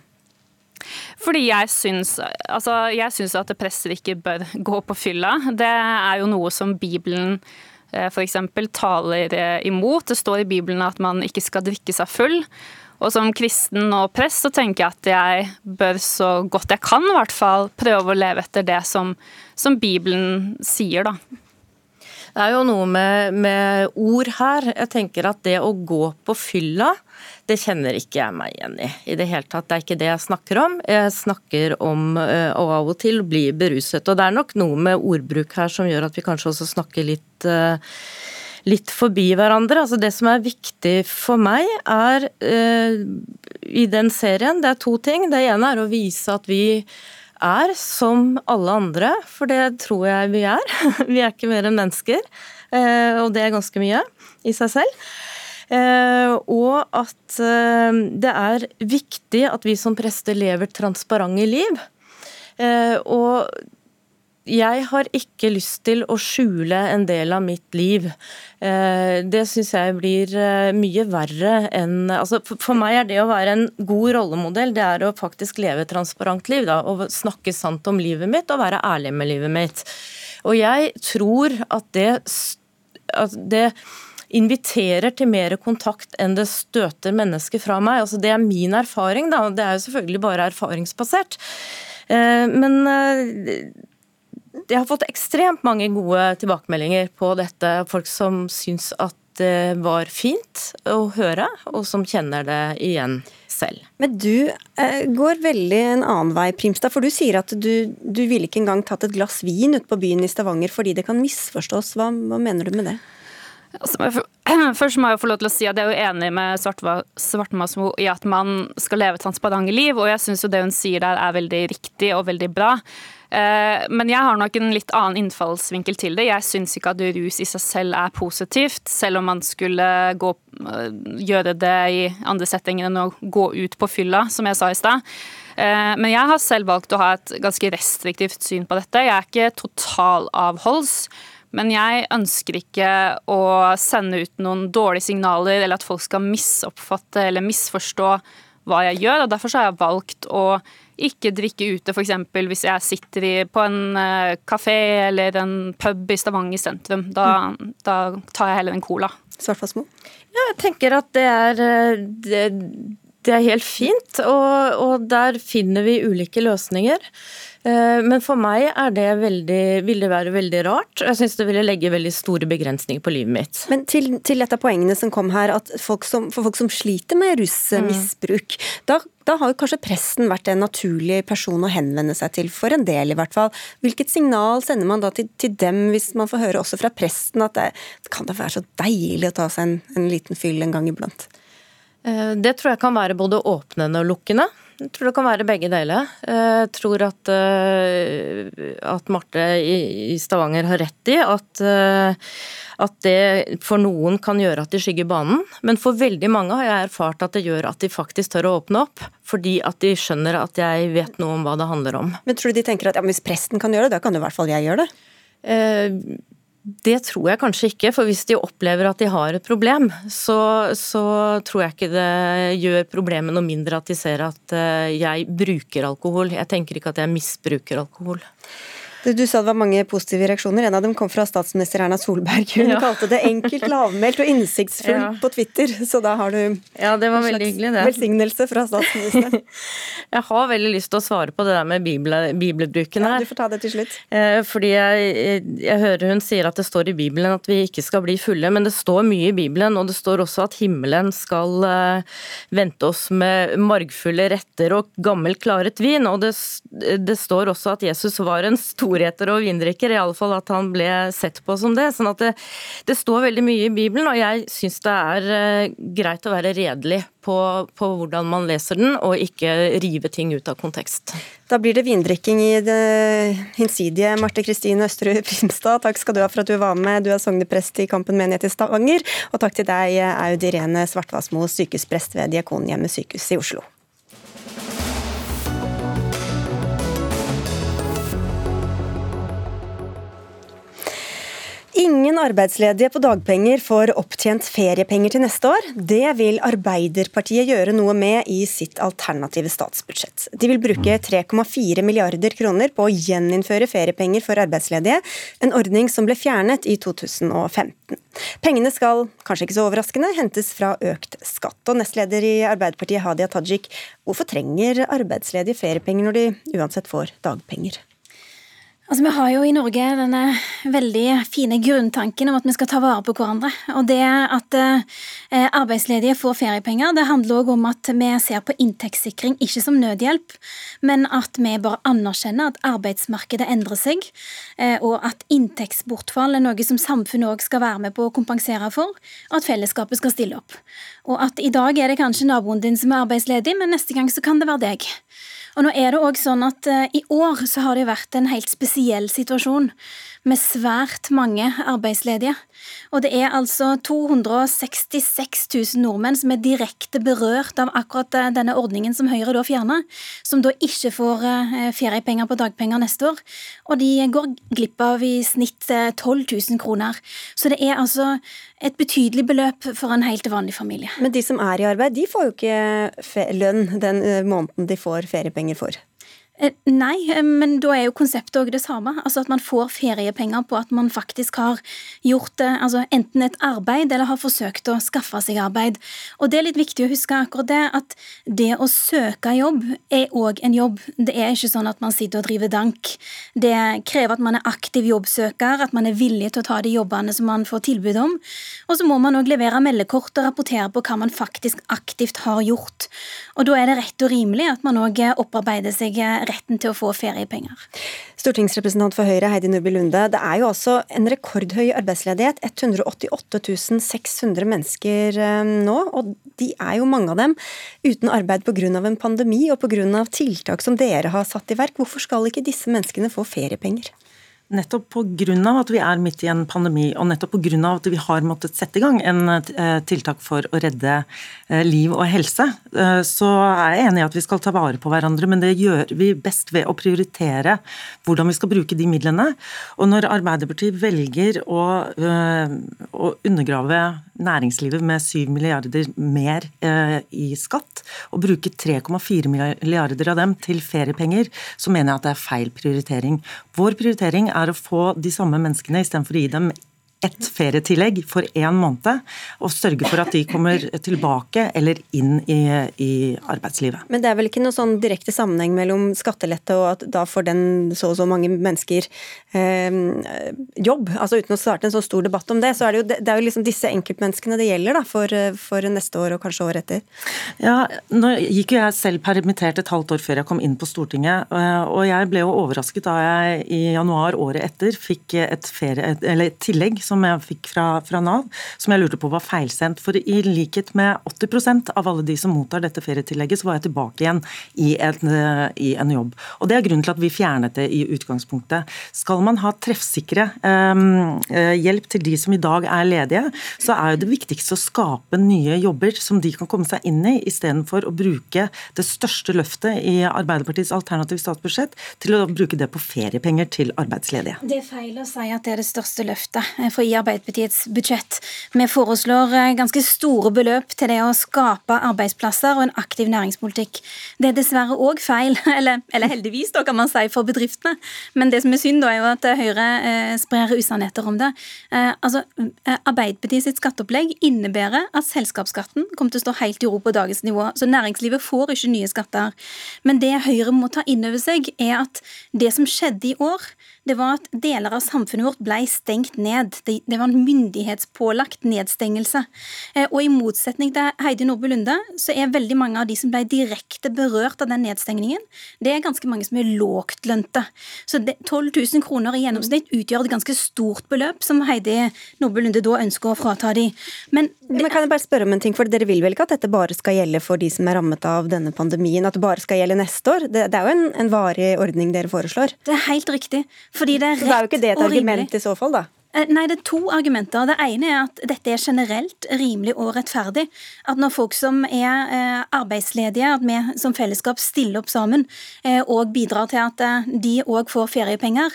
Fordi jeg syns, altså, jeg syns at prester ikke bør gå på fylla. Det er jo noe som Bibelen for f.eks. taler eh, imot. Det står i Bibelen at man ikke skal drikke seg full. Og som kristen og prest så tenker jeg at jeg bør så godt jeg kan i hvert fall prøve å leve etter det som, som Bibelen sier, da. Det er jo noe med, med, ord her. Jeg tenker at det å gå på fylla, det kjenner ikke jeg meg igjen i. I det hele tatt. Det er ikke det jeg snakker om. Jeg snakker om uh, å av og til bli beruset. Og det er nok noe med ordbruk her som gjør at vi kanskje også snakker litt uh, litt forbi hverandre. Altså det som er viktig for meg, er uh, i den serien, det er to ting. Det ene er å vise at vi er som alle andre, for det tror jeg vi er. [LAUGHS] Vi er ikke mer enn mennesker, eh, og det er ganske mye i seg selv. Eh, og at eh, det er viktig at vi som prester lever transparente liv. Og jeg har ikke lyst til å skjule en del av mitt liv. Eh, det syns jeg blir eh, mye verre enn altså For meg er det å være en god rollemodell, det er å faktisk leve et transparent liv. Da, og snakke sant om livet mitt og være ærlig med livet mitt. Og jeg tror at det, at det inviterer til mer kontakt enn det støter mennesker fra meg. Altså, det er min erfaring, da. Det er jo selvfølgelig bare erfaringsbasert. Eh, men jeg har fått ekstremt mange gode tilbakemeldinger på dette. Folk som syns at det var fint å høre, og som kjenner det igjen selv. Men du eh, går veldig en annen vei, Primstad. For du sier at du, du ville ikke engang tatt et glass vin ute på byen i Stavanger fordi det kan misforstås. Hva, hva mener du med det? Altså, [CLEARS THROAT] først må jeg få lov til å si at jeg er jo enig med Svartmasmo i at man skal leve transparente liv, og jeg syns jo det hun sier der er veldig riktig og veldig bra. Eh, men jeg har nok en litt annen innfallsvinkel til det. Jeg syns ikke at rus i seg selv er positivt, selv om man skulle gå, eh, gjøre det i andre settinger enn å gå ut på fylla, som jeg sa i stad. Eh, men jeg har selv valgt å ha et ganske restriktivt syn på dette. Jeg er ikke totalavholds. Men jeg ønsker ikke å sende ut noen dårlige signaler eller at folk skal misoppfatte eller misforstå hva jeg gjør. og Derfor har jeg valgt å ikke drikke ute, f.eks. hvis jeg sitter i, på en uh, kafé eller en pub i Stavanger sentrum. Da, mm. da tar jeg heller en cola. Svartfastmo? Ja, jeg tenker at det er, eh, det, det er helt fint, og, og der finner vi ulike løsninger. Eh, men for meg er det veldig, vil det være veldig rart. Jeg syns det ville legge veldig store begrensninger på livet mitt. Men til, til et av poengene som kom her, at folk som, for folk som sliter med rusmisbruk, mm. da, da har jo kanskje presten vært en naturlig person å henvende seg til, for en del i hvert fall. Hvilket signal sender man da til, til dem, hvis man får høre også fra presten at det kan da være så deilig å ta seg en, en liten fyll en gang iblant? Eh, det tror jeg kan være både åpnende og lukkende. Jeg tror det kan være begge deler. Jeg tror at, eh, at Marte i Stavanger har rett i at, eh, at, det for noen kan gjøre at de skygger banen. Men for veldig mange har jeg erfart at det gjør at de faktisk tør å åpne opp. Fordi at de skjønner at jeg vet noe om hva det handler om. Men tror du de tenker at ja, hvis presten kan gjøre det, da kan jo i hvert fall jeg gjøre det? Eh, det tror jeg kanskje ikke, for hvis de opplever at de har et problem, så, så, tror jeg ikke det gjør problemet noe mindre at de ser at eh, jeg bruker alkohol. Jeg tenker ikke at jeg misbruker alkohol. Du sa det var mange positive reaksjoner. En av dem kom fra statsminister Erna Solberg. Hun ja. kalte det enkelt, lavmælt og innsiktsfullt [LAUGHS] ja. på Twitter. Så da har du ja, det var en slags hyggelig, velsignelse fra statsministeren. [LAUGHS] jeg har veldig lyst til å svare på det der med bibelbruken her. Ja, du får ta det til slutt. Eh, fordi jeg, jeg, hører hun sier at det står i Bibelen at vi ikke skal bli fulle, men det står mye i Bibelen, og det står også at himmelen skal uh, vente oss med margfulle retter og gammel klaret vin. Og det, det står også at Jesus var en stor storheter og vindrikker, i alle fall at han ble sett på som det. sånn at det, det står veldig mye i Bibelen, og jeg syns det er uh, greit å være redelig på, på, hvordan man leser den, og ikke rive ting ut av kontekst. Da blir det vindrikking i det hinsidige. Marte Kristine Østerud Primstad, takk skal du ha for at du var med. Du er sogneprest i Kampen menighet i Stavanger. Og takk til deg, Aud Irene Svartvassmo, sykehusprest ved Diakonhjemmet sykehus i Oslo. Ingen arbeidsledige på dagpenger får opptjent feriepenger til neste år. Det vil Arbeiderpartiet gjøre noe med i sitt alternative statsbudsjett. De vil bruke 3,4 milliarder kroner på å gjeninnføre feriepenger for arbeidsledige, en ordning som ble fjernet i 2015. Pengene skal, kanskje ikke så overraskende, hentes fra økt skatt. Og nestleder i Arbeiderpartiet Hadia Tajik, hvorfor trenger arbeidsledige feriepenger når de uansett får dagpenger? Altså, Vi har jo i Norge denne veldig fine grunntanken om at vi skal ta vare på hverandre. Og det at eh, arbeidsledige får feriepenger, det handler òg om at vi ser på inntektssikring ikke som nødhjelp, men at vi bare anerkjenner at arbeidsmarkedet endrer seg, eh, og at inntektsbortfall er noe som samfunnet òg skal være med på å kompensere for, og at fellesskapet skal stille opp. Og at i dag er det kanskje naboen din som er arbeidsledig, men neste gang så kan det være deg. Og nå er det også sånn at uh, I år så har det vært en helt spesiell situasjon med svært mange arbeidsledige. Og det er altså 266 000 nordmenn som er direkte berørt av akkurat eh, denne ordningen som Høyre da fjerna, som da ikke får uh, feriepenger på dagpenger neste år. Og de går glipp av i snitt 12 000 kroner. Så det er altså et betydelig beløp for en helt vanlig familie. Men de som er i arbeid, de får jo ikke lønn den måneden de får feriepenger for? Eh, nei, eh, men da er jo konseptet òg det samme. Altså At man får feriepenger på at man faktisk har gjort altså enten et arbeid eller har forsøkt å skaffe seg arbeid. Og Det er litt viktig å huske akkurat det, at det å søke jobb er òg en jobb. Det er ikke sånn at man sitter og driver dank. Det krever at man er aktiv jobbsøker, at man er villig til å ta de jobbene som man får tilbud om. Og så må man òg levere meldekort og rapportere på hva man faktisk aktivt har gjort. Og Da er det rett og rimelig at man òg opparbeider seg retten til å få feriepenger. Stortingsrepresentant for Høyre Heidi Nordby Lunde, det er jo også en rekordhøy arbeidsledighet. 188 600 mennesker eh, nå, og de er jo mange av dem uten arbeid pga. en pandemi og pga. tiltak som dere har satt i verk. Hvorfor skal ikke disse menneskene få feriepenger? Nettopp pga. at vi er midt i en pandemi, og nettopp pga. at vi har måttet sette i gang en eh, tiltak for å redde eh, liv og helse, eh, så er jeg enig i at vi skal ta vare på hverandre, men det gjør vi best ved å prioritere hvordan vi skal bruke de midlene. Og når Arbeiderpartiet velger å, å undergrave næringslivet med 7 milliarder mer i skatt, og bruke 3,4 milliarder av dem til feriepenger, så mener jeg at det er feil prioritering. Vår prioritering er å få de samme menneskene, istedenfor å gi dem ett ferietillegg for én måned, og sørge for at de kommer tilbake eller inn i, i, arbeidslivet. Men det er vel ikke noe sånn direkte sammenheng mellom skattelette og at da får den så og så mange mennesker eh, jobb? Altså Uten å starte en så stor debatt om det, så er det jo, det er jo liksom disse enkeltmenneskene det gjelder da, for, for neste år og kanskje året etter. Ja, nå gikk jo jeg selv permittert et halvt år før jeg kom inn på Stortinget, eh, og jeg ble jo overrasket da jeg i januar året etter fikk et, ferie, eller et tillegg som som jeg fikk fra, fra, Nav, som jeg lurte på var feilsendt. For i likhet med 80% av alle de som mottar dette ferietillegget, så var jeg tilbake igjen i en, i en, jobb. Og Det er grunnen til at vi fjernet det i utgangspunktet. Skal man ha treffsikre um, hjelp til de som i dag er ledige, så er det viktigste å skape nye jobber som de kan komme seg inn i, istedenfor å bruke det største løftet i Arbeiderpartiets alternative statsbudsjett til å bruke det på feriepenger til arbeidsledige. Det er feil å si at det er det største løftet. For i Arbeiderpartiets budsjett. Vi foreslår eh, ganske store beløp til det å skape arbeidsplasser og en aktiv næringspolitikk. Det er dessverre òg feil, [LAUGHS] eller, eller, heldigvis da kan man si, for bedriftene. Men det som er synd, da er jo at Høyre eh, sprer usannheter om det. Eh, altså, eh, Arbeiderpartiet skatteopplegg innebærer at selskapsskatten kommer til å stå helt i ro på dagens nivå. Så næringslivet får ikke nye skatter. Men det Høyre må ta inn over seg, er at det som skjedde i år, det var at deler av samfunnet vårt ble stengt ned. Det, det var en myndighetspålagt nedstengelse. Eh, og i motsetning til Heidi Nordby Lunde, så er veldig mange av de som ble direkte berørt av den nedstengningen, det er ganske mange som er lågtlønte. Så 12 000 kroner i gjennomsnitt utgjør et ganske stort beløp, som Heidi Nordby Lunde da ønsker å frata de. Men, Men kan jeg bare spørre om en ting, for dere vil vel ikke at dette bare skal gjelde for de som er rammet av denne pandemien, at det bare skal gjelde neste år? Det, det er jo en, en varig ordning dere foreslår? Det er helt riktig. Fordi det er rett Så det er jo ikke det et argument i så fall, da? Eh, nei, det er to argumenter. Det ene er at dette er generelt rimelig og rettferdig. At når folk som er eh, arbeidsledige, at vi som fellesskap stiller opp sammen eh, og bidrar til at de òg får feriepenger,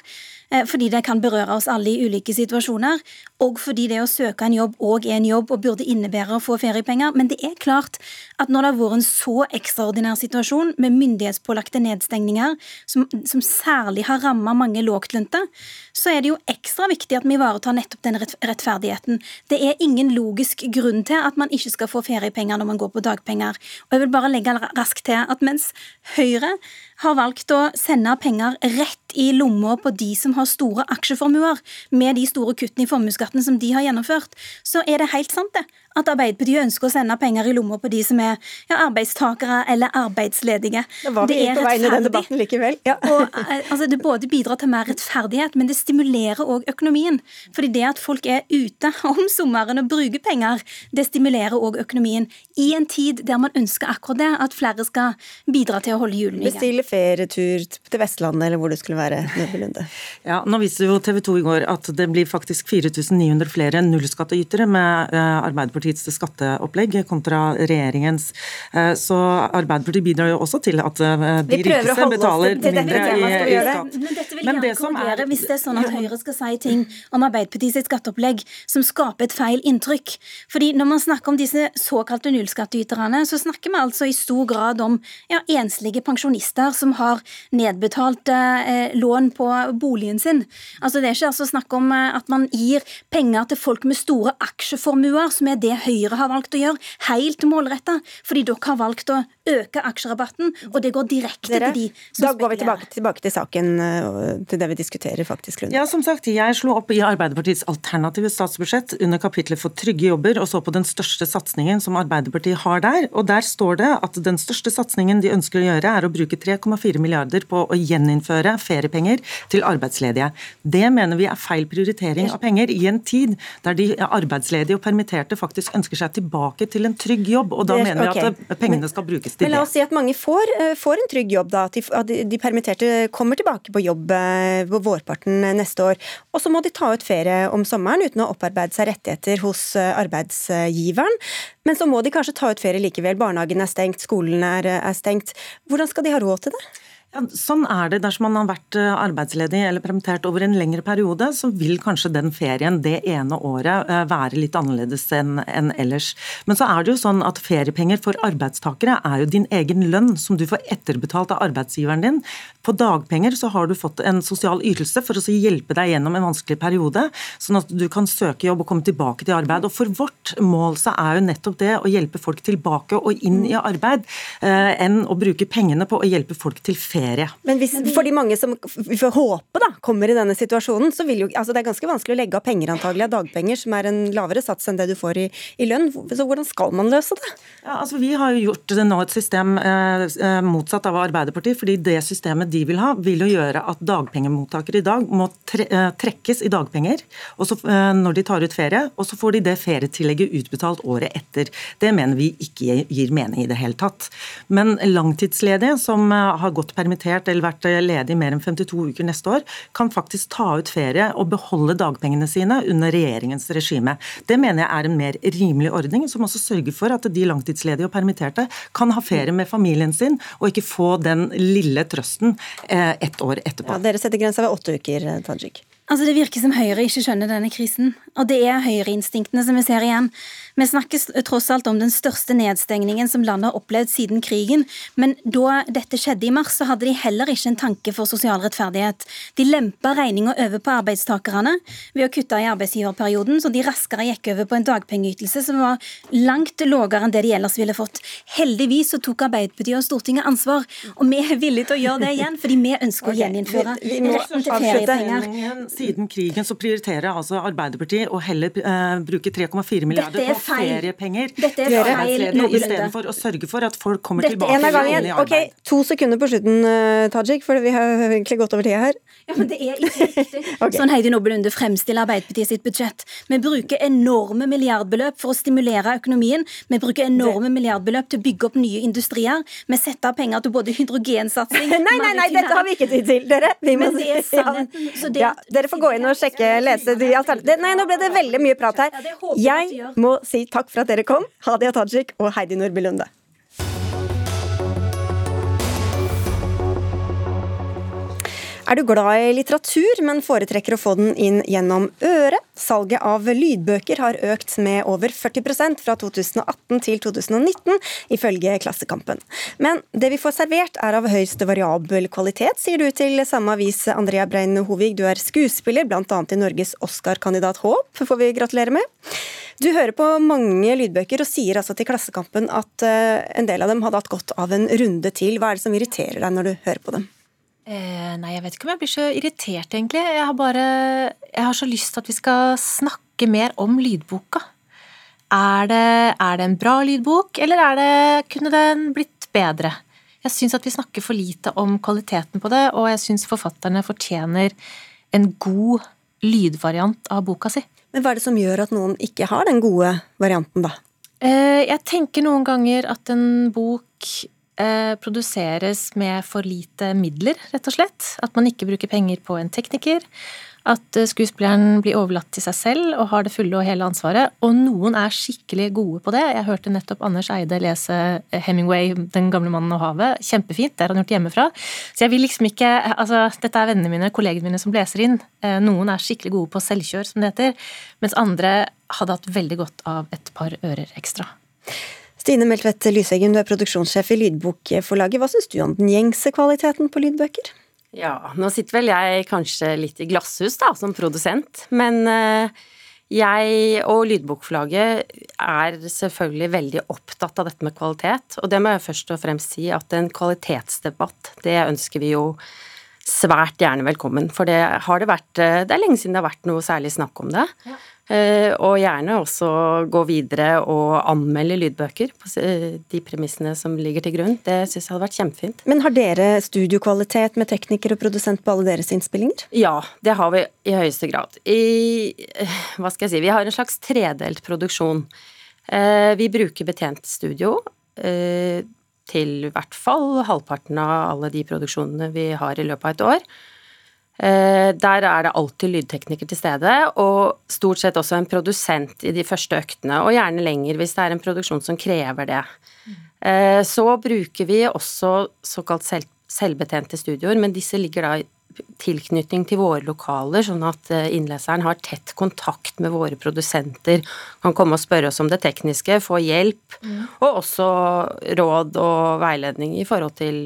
fordi det kan berøre oss alle i ulike situasjoner, og fordi det å søke en jobb òg er en jobb og burde innebære å få feriepenger. Men det er klart at når det har vært en så ekstraordinær situasjon med myndighetspålagte nedstengninger, som, som særlig har ramma mange lågtlønte, så er det jo ekstra viktig at vi ivaretar nettopp den rettferdigheten. Det er ingen logisk grunn til at man ikke skal få feriepenger når man går på dagpenger. Og jeg vil bare legge raskt til at mens Høyre har valgt å sende penger rett i lomma på de som har store aksjeformuer, med de store kuttene i formuesskatten som de har gjennomført, så er det helt sant det at Arbeiderpartiet ønsker å sende penger i lomma på de som er ja, arbeidstakere eller arbeidsledige. Det var det den debatten likevel. Ja. og, eh, altså, det både bidrar til mer rettferdighet, men det stimulerer òg økonomien. Fordi det at folk er ute om sommeren og bruker penger, det stimulerer òg økonomien. I en tid der man ønsker akkurat det, at flere skal bidra til å holde hjulene i gang. Bestille ferietur til Vestlandet eller hvor det skulle være. Lunde. Ja, nå viste jo TV 2 i går at det blir faktisk 4900 flere nullskattytere med eh, Arbeiderpartiets skatteopplegg kontra regjeringens. Eh, så Arbeiderpartiet bidrar jo også til at eh, de rikeste betaler det, det, mindre i, i skatt. Men dette vil jeg gjerne korrigere hvis det er sånn at Høyre skal si ting om Arbeiderpartiets skatteopplegg som skaper et feil inntrykk. Fordi når man snakker om disse såkalte nullskattyterne, så snakker vi altså i stor grad om ja, enslige pensjonister som har nedbetalt eh, lån på boligen sin. Altså Det er ikke altså snakk om eh, at man gir penger til folk med store aksjeformuer, som er det Høyre har valgt å gjøre, helt målretta. Fordi dere har valgt å øke aksjerabatten, og det går direkte Dere, til de som Da går vi tilbake, tilbake, til saken, eh, til det vi diskuterer, faktisk. Lund. Ja, som sagt, jeg slo opp i Arbeiderpartiets alternative statsbudsjett under kapitlet for trygge jobber, og så på den største satsingen som Arbeiderpartiet har der. Og der står det at den største satsingen de ønsker å gjøre, er å bruke 3,4 milliarder på å gjeninnføre feriepenger til arbeidsledige. Det mener vi er feil prioritering av penger i en tid der de arbeidsledige og permitterte faktisk ønsker seg tilbake til en trygg jobb, og da det, mener vi okay. at pengene skal brukes til det. Men la oss si at mange får, eh, får en trygg jobb, da. At de, de permitterte kommer tilbake på jobb eh, på vårparten neste år. Og så må de ta ut ferie om sommeren uten å opparbeide seg rettigheter hos eh, arbeidsgiveren. Men så må de kanskje ta ut ferie likevel. Barnehagen er stengt, skolen er, er stengt. Hvordan skal de ha råd til det? Ja, sånn er det dersom man har vært eh, arbeidsledig eller permittert over en lengre periode. Så vil kanskje den ferien det ene året eh, være litt annerledes enn en ellers. Men så er det jo sånn at feriepenger for arbeidstakere er jo din egen lønn som du får etterbetalt av arbeidsgiveren din. På dagpenger så har du fått en sosial ytelse for å hjelpe deg gjennom en vanskelig periode, sånn at du kan søke jobb og komme tilbake til arbeid. Og For vårt mål så er jo nettopp det å hjelpe folk tilbake og inn i arbeid, eh, enn å bruke pengene på å hjelpe folk til ferie ferie. Men hvis, for de mange som vi får håpe da, kommer i denne situasjonen, så vil jo altså det er ganske vanskelig å legge av penger antagelig av dagpenger, som er en lavere sats enn det du får i, i lønn. Så hvordan skal man løse det? Ja, altså Vi har jo gjort det nå et system eh, eh, motsatt av Arbeiderpartiet. fordi det systemet de vil ha, vil jo gjøre at dagpengemottakere i dag må tre, eh, trekkes i dagpenger og så, eh, når de tar ut ferie, og så får de det ferietillegget utbetalt året etter. Det mener vi ikke gir mening i det hele tatt. Men langtidsledige som eh, har gått permittert permittert eller vært ledig i mer enn 52 uker neste år, kan faktisk ta ut ferie og beholde dagpengene sine under regjeringens regime. Det mener jeg er en mer rimelig ordning, som også sørger for at de langtidsledige og permitterte kan ha ferie med familien sin, og ikke få den lille trøsten eh, ett år etterpå. Ja, dere setter grensa ved åtte uker, Tajik. Altså Det virker som Høyre ikke skjønner denne krisen. Og det er høyreinstinktene som vi ser igjen. Vi snakker tross alt om den største nedstengningen som landet har opplevd siden krigen. Men da dette skjedde i mars, så hadde de heller ikke en tanke for sosial rettferdighet. De lempa regninga over på arbeidstakerne ved å kutte i arbeidsgiverperioden, så de raskere gikk over på en dagpengeytelse som var langt lavere enn det de ellers ville fått. Heldigvis så tok Arbeiderpartiet og Stortinget ansvar, og vi er villige til å gjøre det igjen, fordi vi ønsker å gjeninnføre retten til feriepenger siden krigen så prioriterer altså Arbeiderpartiet å heller eh, bruke 3,4 milliarder på feriepenger Dette er til arbeidsledige istedenfor å sørge for at folk kommer Dette tilbake i arbeid. Okay, to sekunder på slutten, uh, Tajik, for vi har egentlig gått over tida her. Ja, men det er ikke riktig. [LAUGHS] okay. Sånn Heidi Nordby Lunde fremstiller Arbeiderpartiet sitt budsjett. Vi bruker enorme milliardbeløp for å stimulere økonomien. Vi bruker enorme milliardbeløp til å bygge opp nye industrier. Vi setter av penger til både hydrogensatsing [LAUGHS] Nei, nei, nei, dette har vi ikke tid til, dere. Vi må, men det er sannheten. Ja. Det, ja, dere får gå inn og sjekke, lese de alternativene. Nei, nå ble det veldig mye prat her. Jeg må si takk for at dere kom, Hadia Tajik og Heidi Nordby Lunde. Er du glad i litteratur, men foretrekker å få den inn gjennom øret? Salget av lydbøker har økt med over 40% fra 2018 til 2019, ifølge Klassekampen. Men det vi får servert er av høyeste variabel kvalitet, sier du til samme avis, Andrea Brein Hovig. Du er skuespiller, bl.a. i Norges Oscar-kandidat Håp, får vi gratulere med. Du hører på mange lydbøker og sier altså til Klassekampen at eh, en del av dem hadde hatt godt av en runde til. Hva er det som irriterer deg når du hører på dem? Eh, nei, jeg vet ikke om jeg blir så irritert, egentlig. Jeg har bare Jeg har så lyst til at vi skal snakke mer om lydboka. Er det, er det en bra lydbok, eller er det, kunne den blitt bedre? Jeg syns at vi snakker for lite om kvaliteten på det, og jeg syns forfatterne fortjener en god lydvariant av boka si. Men hva er det som gjør at noen ikke har den gode varianten, da? Eh, jeg tenker noen ganger at en bok produseres med for lite midler, rett og slett. At man ikke bruker penger på en tekniker. At eh, skuespilleren blir overlatt til seg selv og har det fulle og hele ansvaret. Og noen er skikkelig gode på det. Jeg hørte nettopp Anders Eide lese eh, Hemingway, 'Den gamle mannen og havet'. Kjempefint. Det har han gjort hjemmefra. Så jeg vil liksom ikke Altså, dette er vennene mine, kollegene mine som leser inn. Noen er skikkelig gode på selvkjør, som det heter. Mens andre hadde hatt veldig godt av et par ører ekstra. Stine Meltvedt Lyseggen, du er produksjonssjef i Lydbokforlaget. Hva syns du om den gjengse kvaliteten på lydbøker? Ja, nå sitter vel jeg kanskje litt i glasshus da, som produsent, men eh, jeg og Lydbokforlaget er selvfølgelig veldig opptatt av dette med kvalitet, og det må jeg først og fremst si at en kvalitetsdebatt, det ønsker vi jo svært gjerne velkommen. For det har det vært eh, Det er lenge siden det har vært noe særlig snakk om det. Ja. Eh, og gjerne også gå videre og anmelde lydbøker på de premissene som ligger til grunn. Det syns jeg hadde vært kjempefint. Men har dere studiokvalitet med tekniker og produsent på alle deres innspillinger? Ja, det har vi i høyeste grad. I, hva skal jeg si, vi har en slags tredelt produksjon. Eh, vi bruker betjent studio eh, til i hvert fall halvparten av alle de produksjonene vi har i løpet av et år. Eh, der er det alltid lydtekniker til stede, og stort sett også en produsent i de første øktene, og gjerne lenger hvis det er en produksjon som krever det. Eh, så bruker vi også såkalt selv, selvbetjente studioer, men disse ligger da i tilknytning til våre lokaler, sånn at eh, innleseren har tett kontakt med våre produsenter, kan komme og spørre oss om det tekniske, få hjelp, mm. og også råd og veiledning i forhold til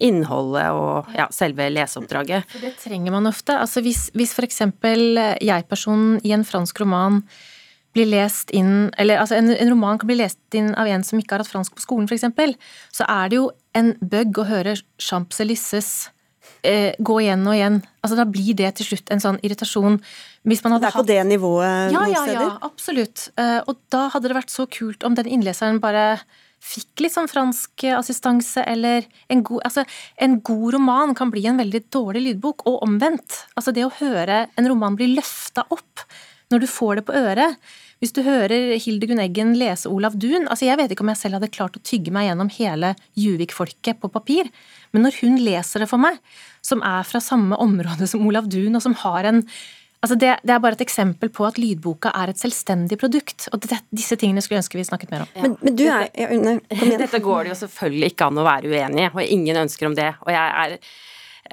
innholdet og ja, selve leseoppdraget. For det trenger man ofte. Altså hvis, hvis f.eks. jeg-personen i en fransk roman blir lest inn Eller altså en, en, roman kan bli lest inn av en som ikke har hatt fransk på skolen, f.eks., så er det jo en bug å høre Champs-Élysées eh, gå igjen og igjen. Altså Da blir det til slutt en sånn irritasjon. Hvis man hadde det er på hatt... det nivået ja, ja, Ja, absolutt. Eh, og da hadde det vært så kult om den innleseren bare fikk litt sånn fransk assistanse, eller en god, altså, en god roman kan bli en veldig dårlig lydbok, og omvendt. Altså det å høre en roman bli løfta opp når du får det på øret. Hvis du hører Hildegunn Eggen lese Olav Duun altså Jeg vet ikke om jeg selv hadde klart å tygge meg gjennom hele Juvik-folket på papir, men når hun leser det for meg, som er fra samme område som Olav Duun, og som har en Altså det, det, er bare et eksempel på at lydboka er et selvstendig produkt. Og det, disse tingene skulle jeg ønske vi snakket mer om. Ja. Men, men, du er ja, nei, [LAUGHS] Dette går det jo selvfølgelig ikke an å være uenig i, og ingen ønsker om det. Og jeg er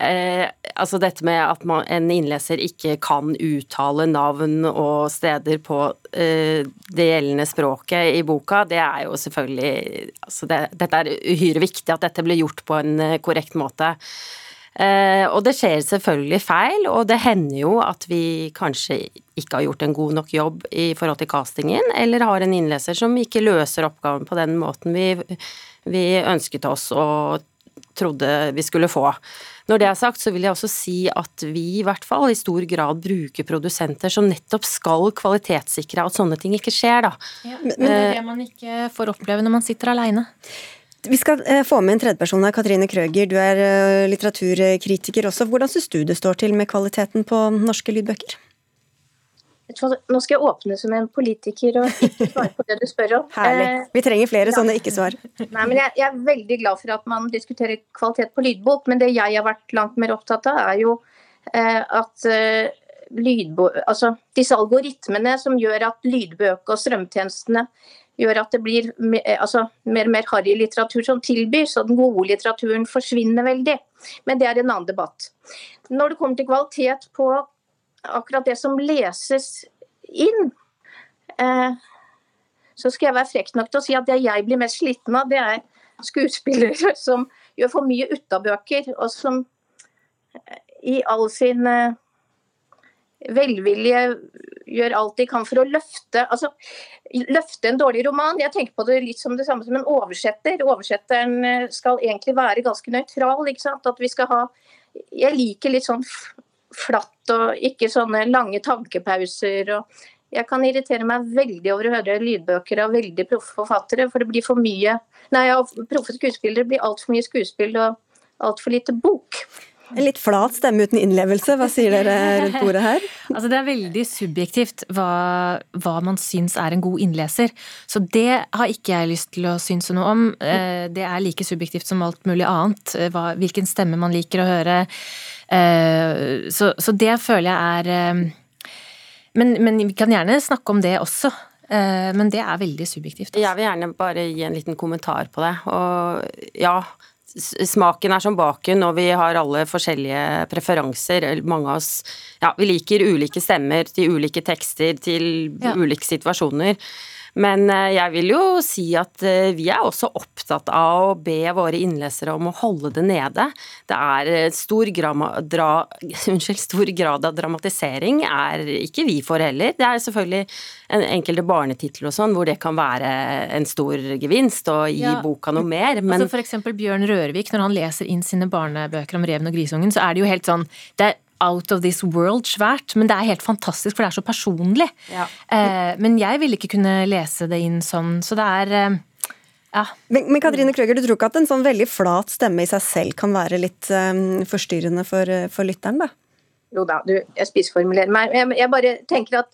eh, altså dette med at man, en innleser ikke kan uttale navn og steder på eh, det gjeldende språket i boka, det er jo selvfølgelig altså det, Dette er uhyre viktig at dette blir gjort på en eh, korrekt måte. Eh, og det skjer selvfølgelig feil, og det hender jo at vi kanskje ikke har gjort en god nok jobb i forhold til castingen, eller har en innleser som ikke løser oppgaven på den måten vi, vi ønsket oss og trodde vi skulle få. Når det er sagt, så vil jeg også si at vi i hvert fall i stor grad bruker produsenter som nettopp skal kvalitetssikre at sånne ting ikke skjer, da. Ja, men det er det man ikke får oppleve når man sitter aleine. Vi skal eh, få med en tredjeperson her. Katrine Krøger, du er eh, litteraturkritiker også. Hvordan syns du det står til med kvaliteten på norske lydbøker? Nå skal jeg åpne som en politiker og ikke svare på det du spør om. [LAUGHS] Herlig. Eh, Vi trenger flere sånne ikke-svar. [LAUGHS] Nei, men jeg, er veldig glad for at man diskuterer kvalitet på lydbok, men det jeg har vært langt mer opptatt av, er jo eh, at lydbok Altså disse algoritmene som gjør at lydbøker og strømtjenestene gjør at det blir mer, altså, mer og mer harry litteratur som tilbyr, så den gode litteraturen forsvinner veldig. Men det er en annen debatt. Når det kommer til kvalitet på akkurat det som leses inn, eh, så skal jeg være frekk nok til å si at det jeg blir mest sliten av, det er skuespillere [LAUGHS] som gjør for mye ut av bøker, og som eh, i all sin eh, velvilje gjør alt de kan for å løfte altså, løfte en dårlig roman. Jeg tenker på det litt som det samme som en oversetter. Oversetteren eh, skal egentlig være ganske nøytral. ikke sant? At vi skal ha Jeg liker litt sånn flatt og ikke sånne lange tankepauser. og jeg kan irritere meg veldig over å høre lydbøker av veldig proffe forfattere, for det blir for mye Nei, proffe skuespillere blir altfor mye skuespill og altfor lite bok. En litt flat stemme uten innlevelse, hva sier dere rundt bordet her? [LAUGHS] Altså Det er veldig subjektivt hva, hva, man syns er en god innleser. Så det har ikke jeg lyst til å synse noe om. Eh, det er like subjektivt som alt mulig annet. Eh, hva, hvilken stemme man liker å høre. Eh, så, så det føler jeg er men, men vi kan gjerne snakke om det også. Men det er veldig subjektivt. Altså. Jeg vil gjerne bare gi en liten kommentar på det. Og ja, smaken er som baken, og vi har alle forskjellige preferanser. Mange av oss ja, vi liker ulike stemmer til ulike tekster, til ja. ulike situasjoner. Men eh, jeg vil jo si at eh, vi er også opptatt av å be våre innlesere om å holde det nede. Det er eh, stor, grama, dra, [LAUGHS] unnskyld, stor grad av dramatisering er ikke vi for heller. Det er selvfølgelig en enkelte barnetitler og sånn hvor det kan være en stor gevinst og gi ja. boka noe mer. Men altså for eksempel Bjørn Rørvik, når han leser inn sine barnebøker om reven og grisungen, så er det jo helt sånn det er out of this world svært, men det er helt fantastisk, for det er så personlig. Ja. Eh, men jeg ville ikke kunne lese det inn sånn, så det er eh, ja. Men, men, Katrine Krøger, du tror ikke at en sånn veldig flat stemme i seg selv kan være litt um, forstyrrende for, for, lytteren, da? Jo da, du, jeg spissformulerer meg. Jeg, jeg bare tenker at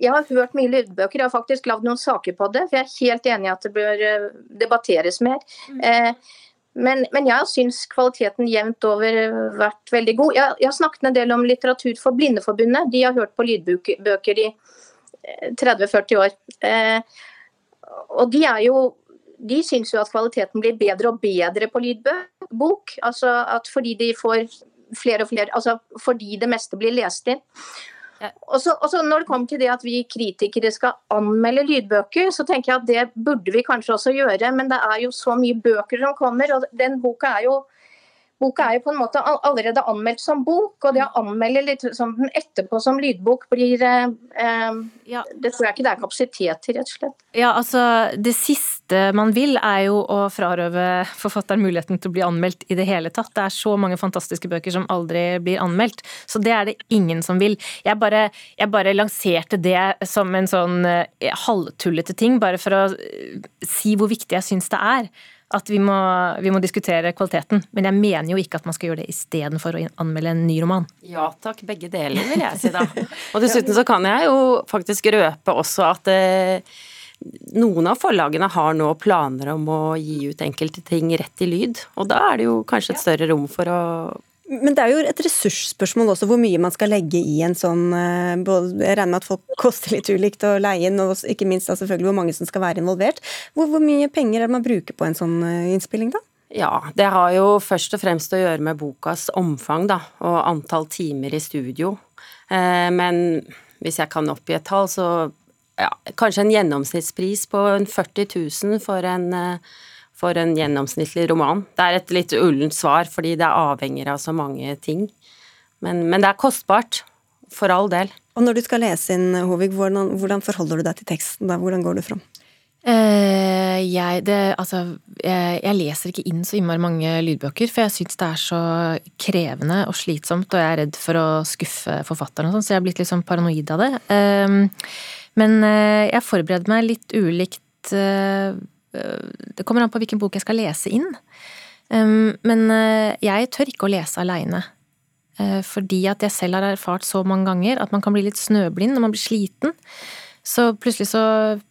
jeg har hørt mye lydbøker, jeg har faktisk lagd noen saker på det. For jeg er helt enig i at det bør debatteres mer. Mm. Eh, men, men, jeg syns kvaliteten jevnt over har vært veldig god. Jeg, jeg, har snakket en del om litteratur for Blindeforbundet. De har hørt på lydbøker i 30-40 eh, år. Eh, og de er jo de syns jo at kvaliteten blir bedre og bedre på lydbok. Altså at fordi de får flere og flere Altså fordi det meste blir lest inn. Og så, Når det kommer til det at vi kritikere skal anmelde lydbøker, så tenker jeg at det burde vi kanskje også gjøre. Men det er jo så mye bøker som kommer, og den boka er jo Boka er jo på en måte allerede anmeldt som bok, og det å anmelde litt som den etterpå som lydbok blir eh, eh, ja. Det tror jeg ikke det er kapasitet til, rett og slett. Ja, altså Det siste man vil, er jo å frarøve forfatteren muligheten til å bli anmeldt i det hele tatt. Det er så mange fantastiske bøker som aldri blir anmeldt, så det er det ingen som vil. Jeg bare, jeg bare lanserte det som en sånn eh, halvtullete ting, bare for å eh, si hvor viktig jeg syns det er at vi må, vi må, diskutere kvaliteten. Men jeg mener jo ikke at man skal gjøre det istedenfor å anmelde en ny roman. Ja takk, begge deler vil jeg si da. [LAUGHS] Og dessuten så kan jeg jo faktisk røpe også at eh, noen av forlagene har nå planer om å gi ut enkelte ting rett i lyd. Og da er det jo kanskje et større rom for å men det er jo et ressursspørsmål også, hvor mye man skal legge i en sånn eh, Jeg regner med at folk koster litt ulikt å leie inn, og ikke minst da selvfølgelig hvor mange som skal være involvert. Hvor, hvor mye penger er det man bruker på en sånn eh, innspilling, da? Ja, det har jo først og fremst å gjøre med bokas omfang, da, og antall timer i studio. Eh, men hvis jeg kan oppgi et tall, så ja, kanskje en gjennomsnittspris på 40 000 for en for en gjennomsnittlig roman. Det er et litt ullent svar, fordi det er avhengig av så mange ting. Men, men, det er kostbart. For all del. Og når du skal lese inn, Hovig, hvordan, hvordan forholder du deg til teksten? Da? Hvordan går du fram? Eh, jeg, det, altså, jeg, jeg, leser ikke inn så innmari mange lydbøker, for jeg syns det er så krevende og slitsomt, og jeg er redd for å skuffe forfatteren og sånn, så jeg er blitt litt sånn paranoid av det. Eh, men eh, jeg forbereder meg litt ulikt Eh, det kommer an på hvilken bok jeg skal lese inn. Men eh, jeg tør ikke å lese aleine. Eh, fordi at jeg selv har erfart så mange ganger at man kan bli litt snøblind når man blir sliten. Så plutselig så,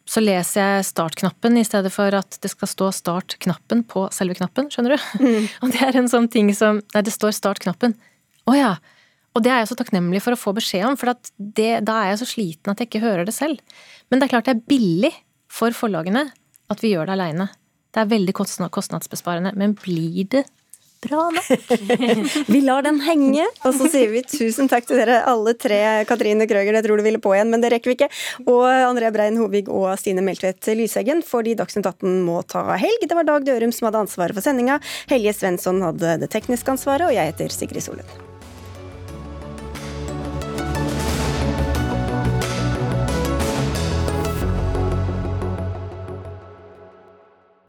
så leser jeg startknappen i stedet for at det skal stå startknappen på selve knappen, skjønner du? Mm. [LAUGHS] Og det er en sånn ting som Nei, det står startknappen. Å ja. Og det er jeg så takknemlig for å få beskjed om, for det, da er jeg så sliten at jeg ikke hører det selv. Men det er klart det er billig for forlagene at vi gjør det aleine. Det er veldig kostnadsbesparende, men blir det bra nok? [LAUGHS] vi lar den henge, og så sier vi tusen takk til dere alle tre. Katrine Krøger, jeg tror du ville på igjen, men det rekker vi ikke. Og Andrea Brein Hovig og Stine Meltvedt Lyseggen, fordi Dagsnytt 18 må ta helg. Det var Dag Dørum som hadde ansvaret for sendinga. Helje Svensson hadde det tekniske ansvaret, og jeg heter Sigrid Solund.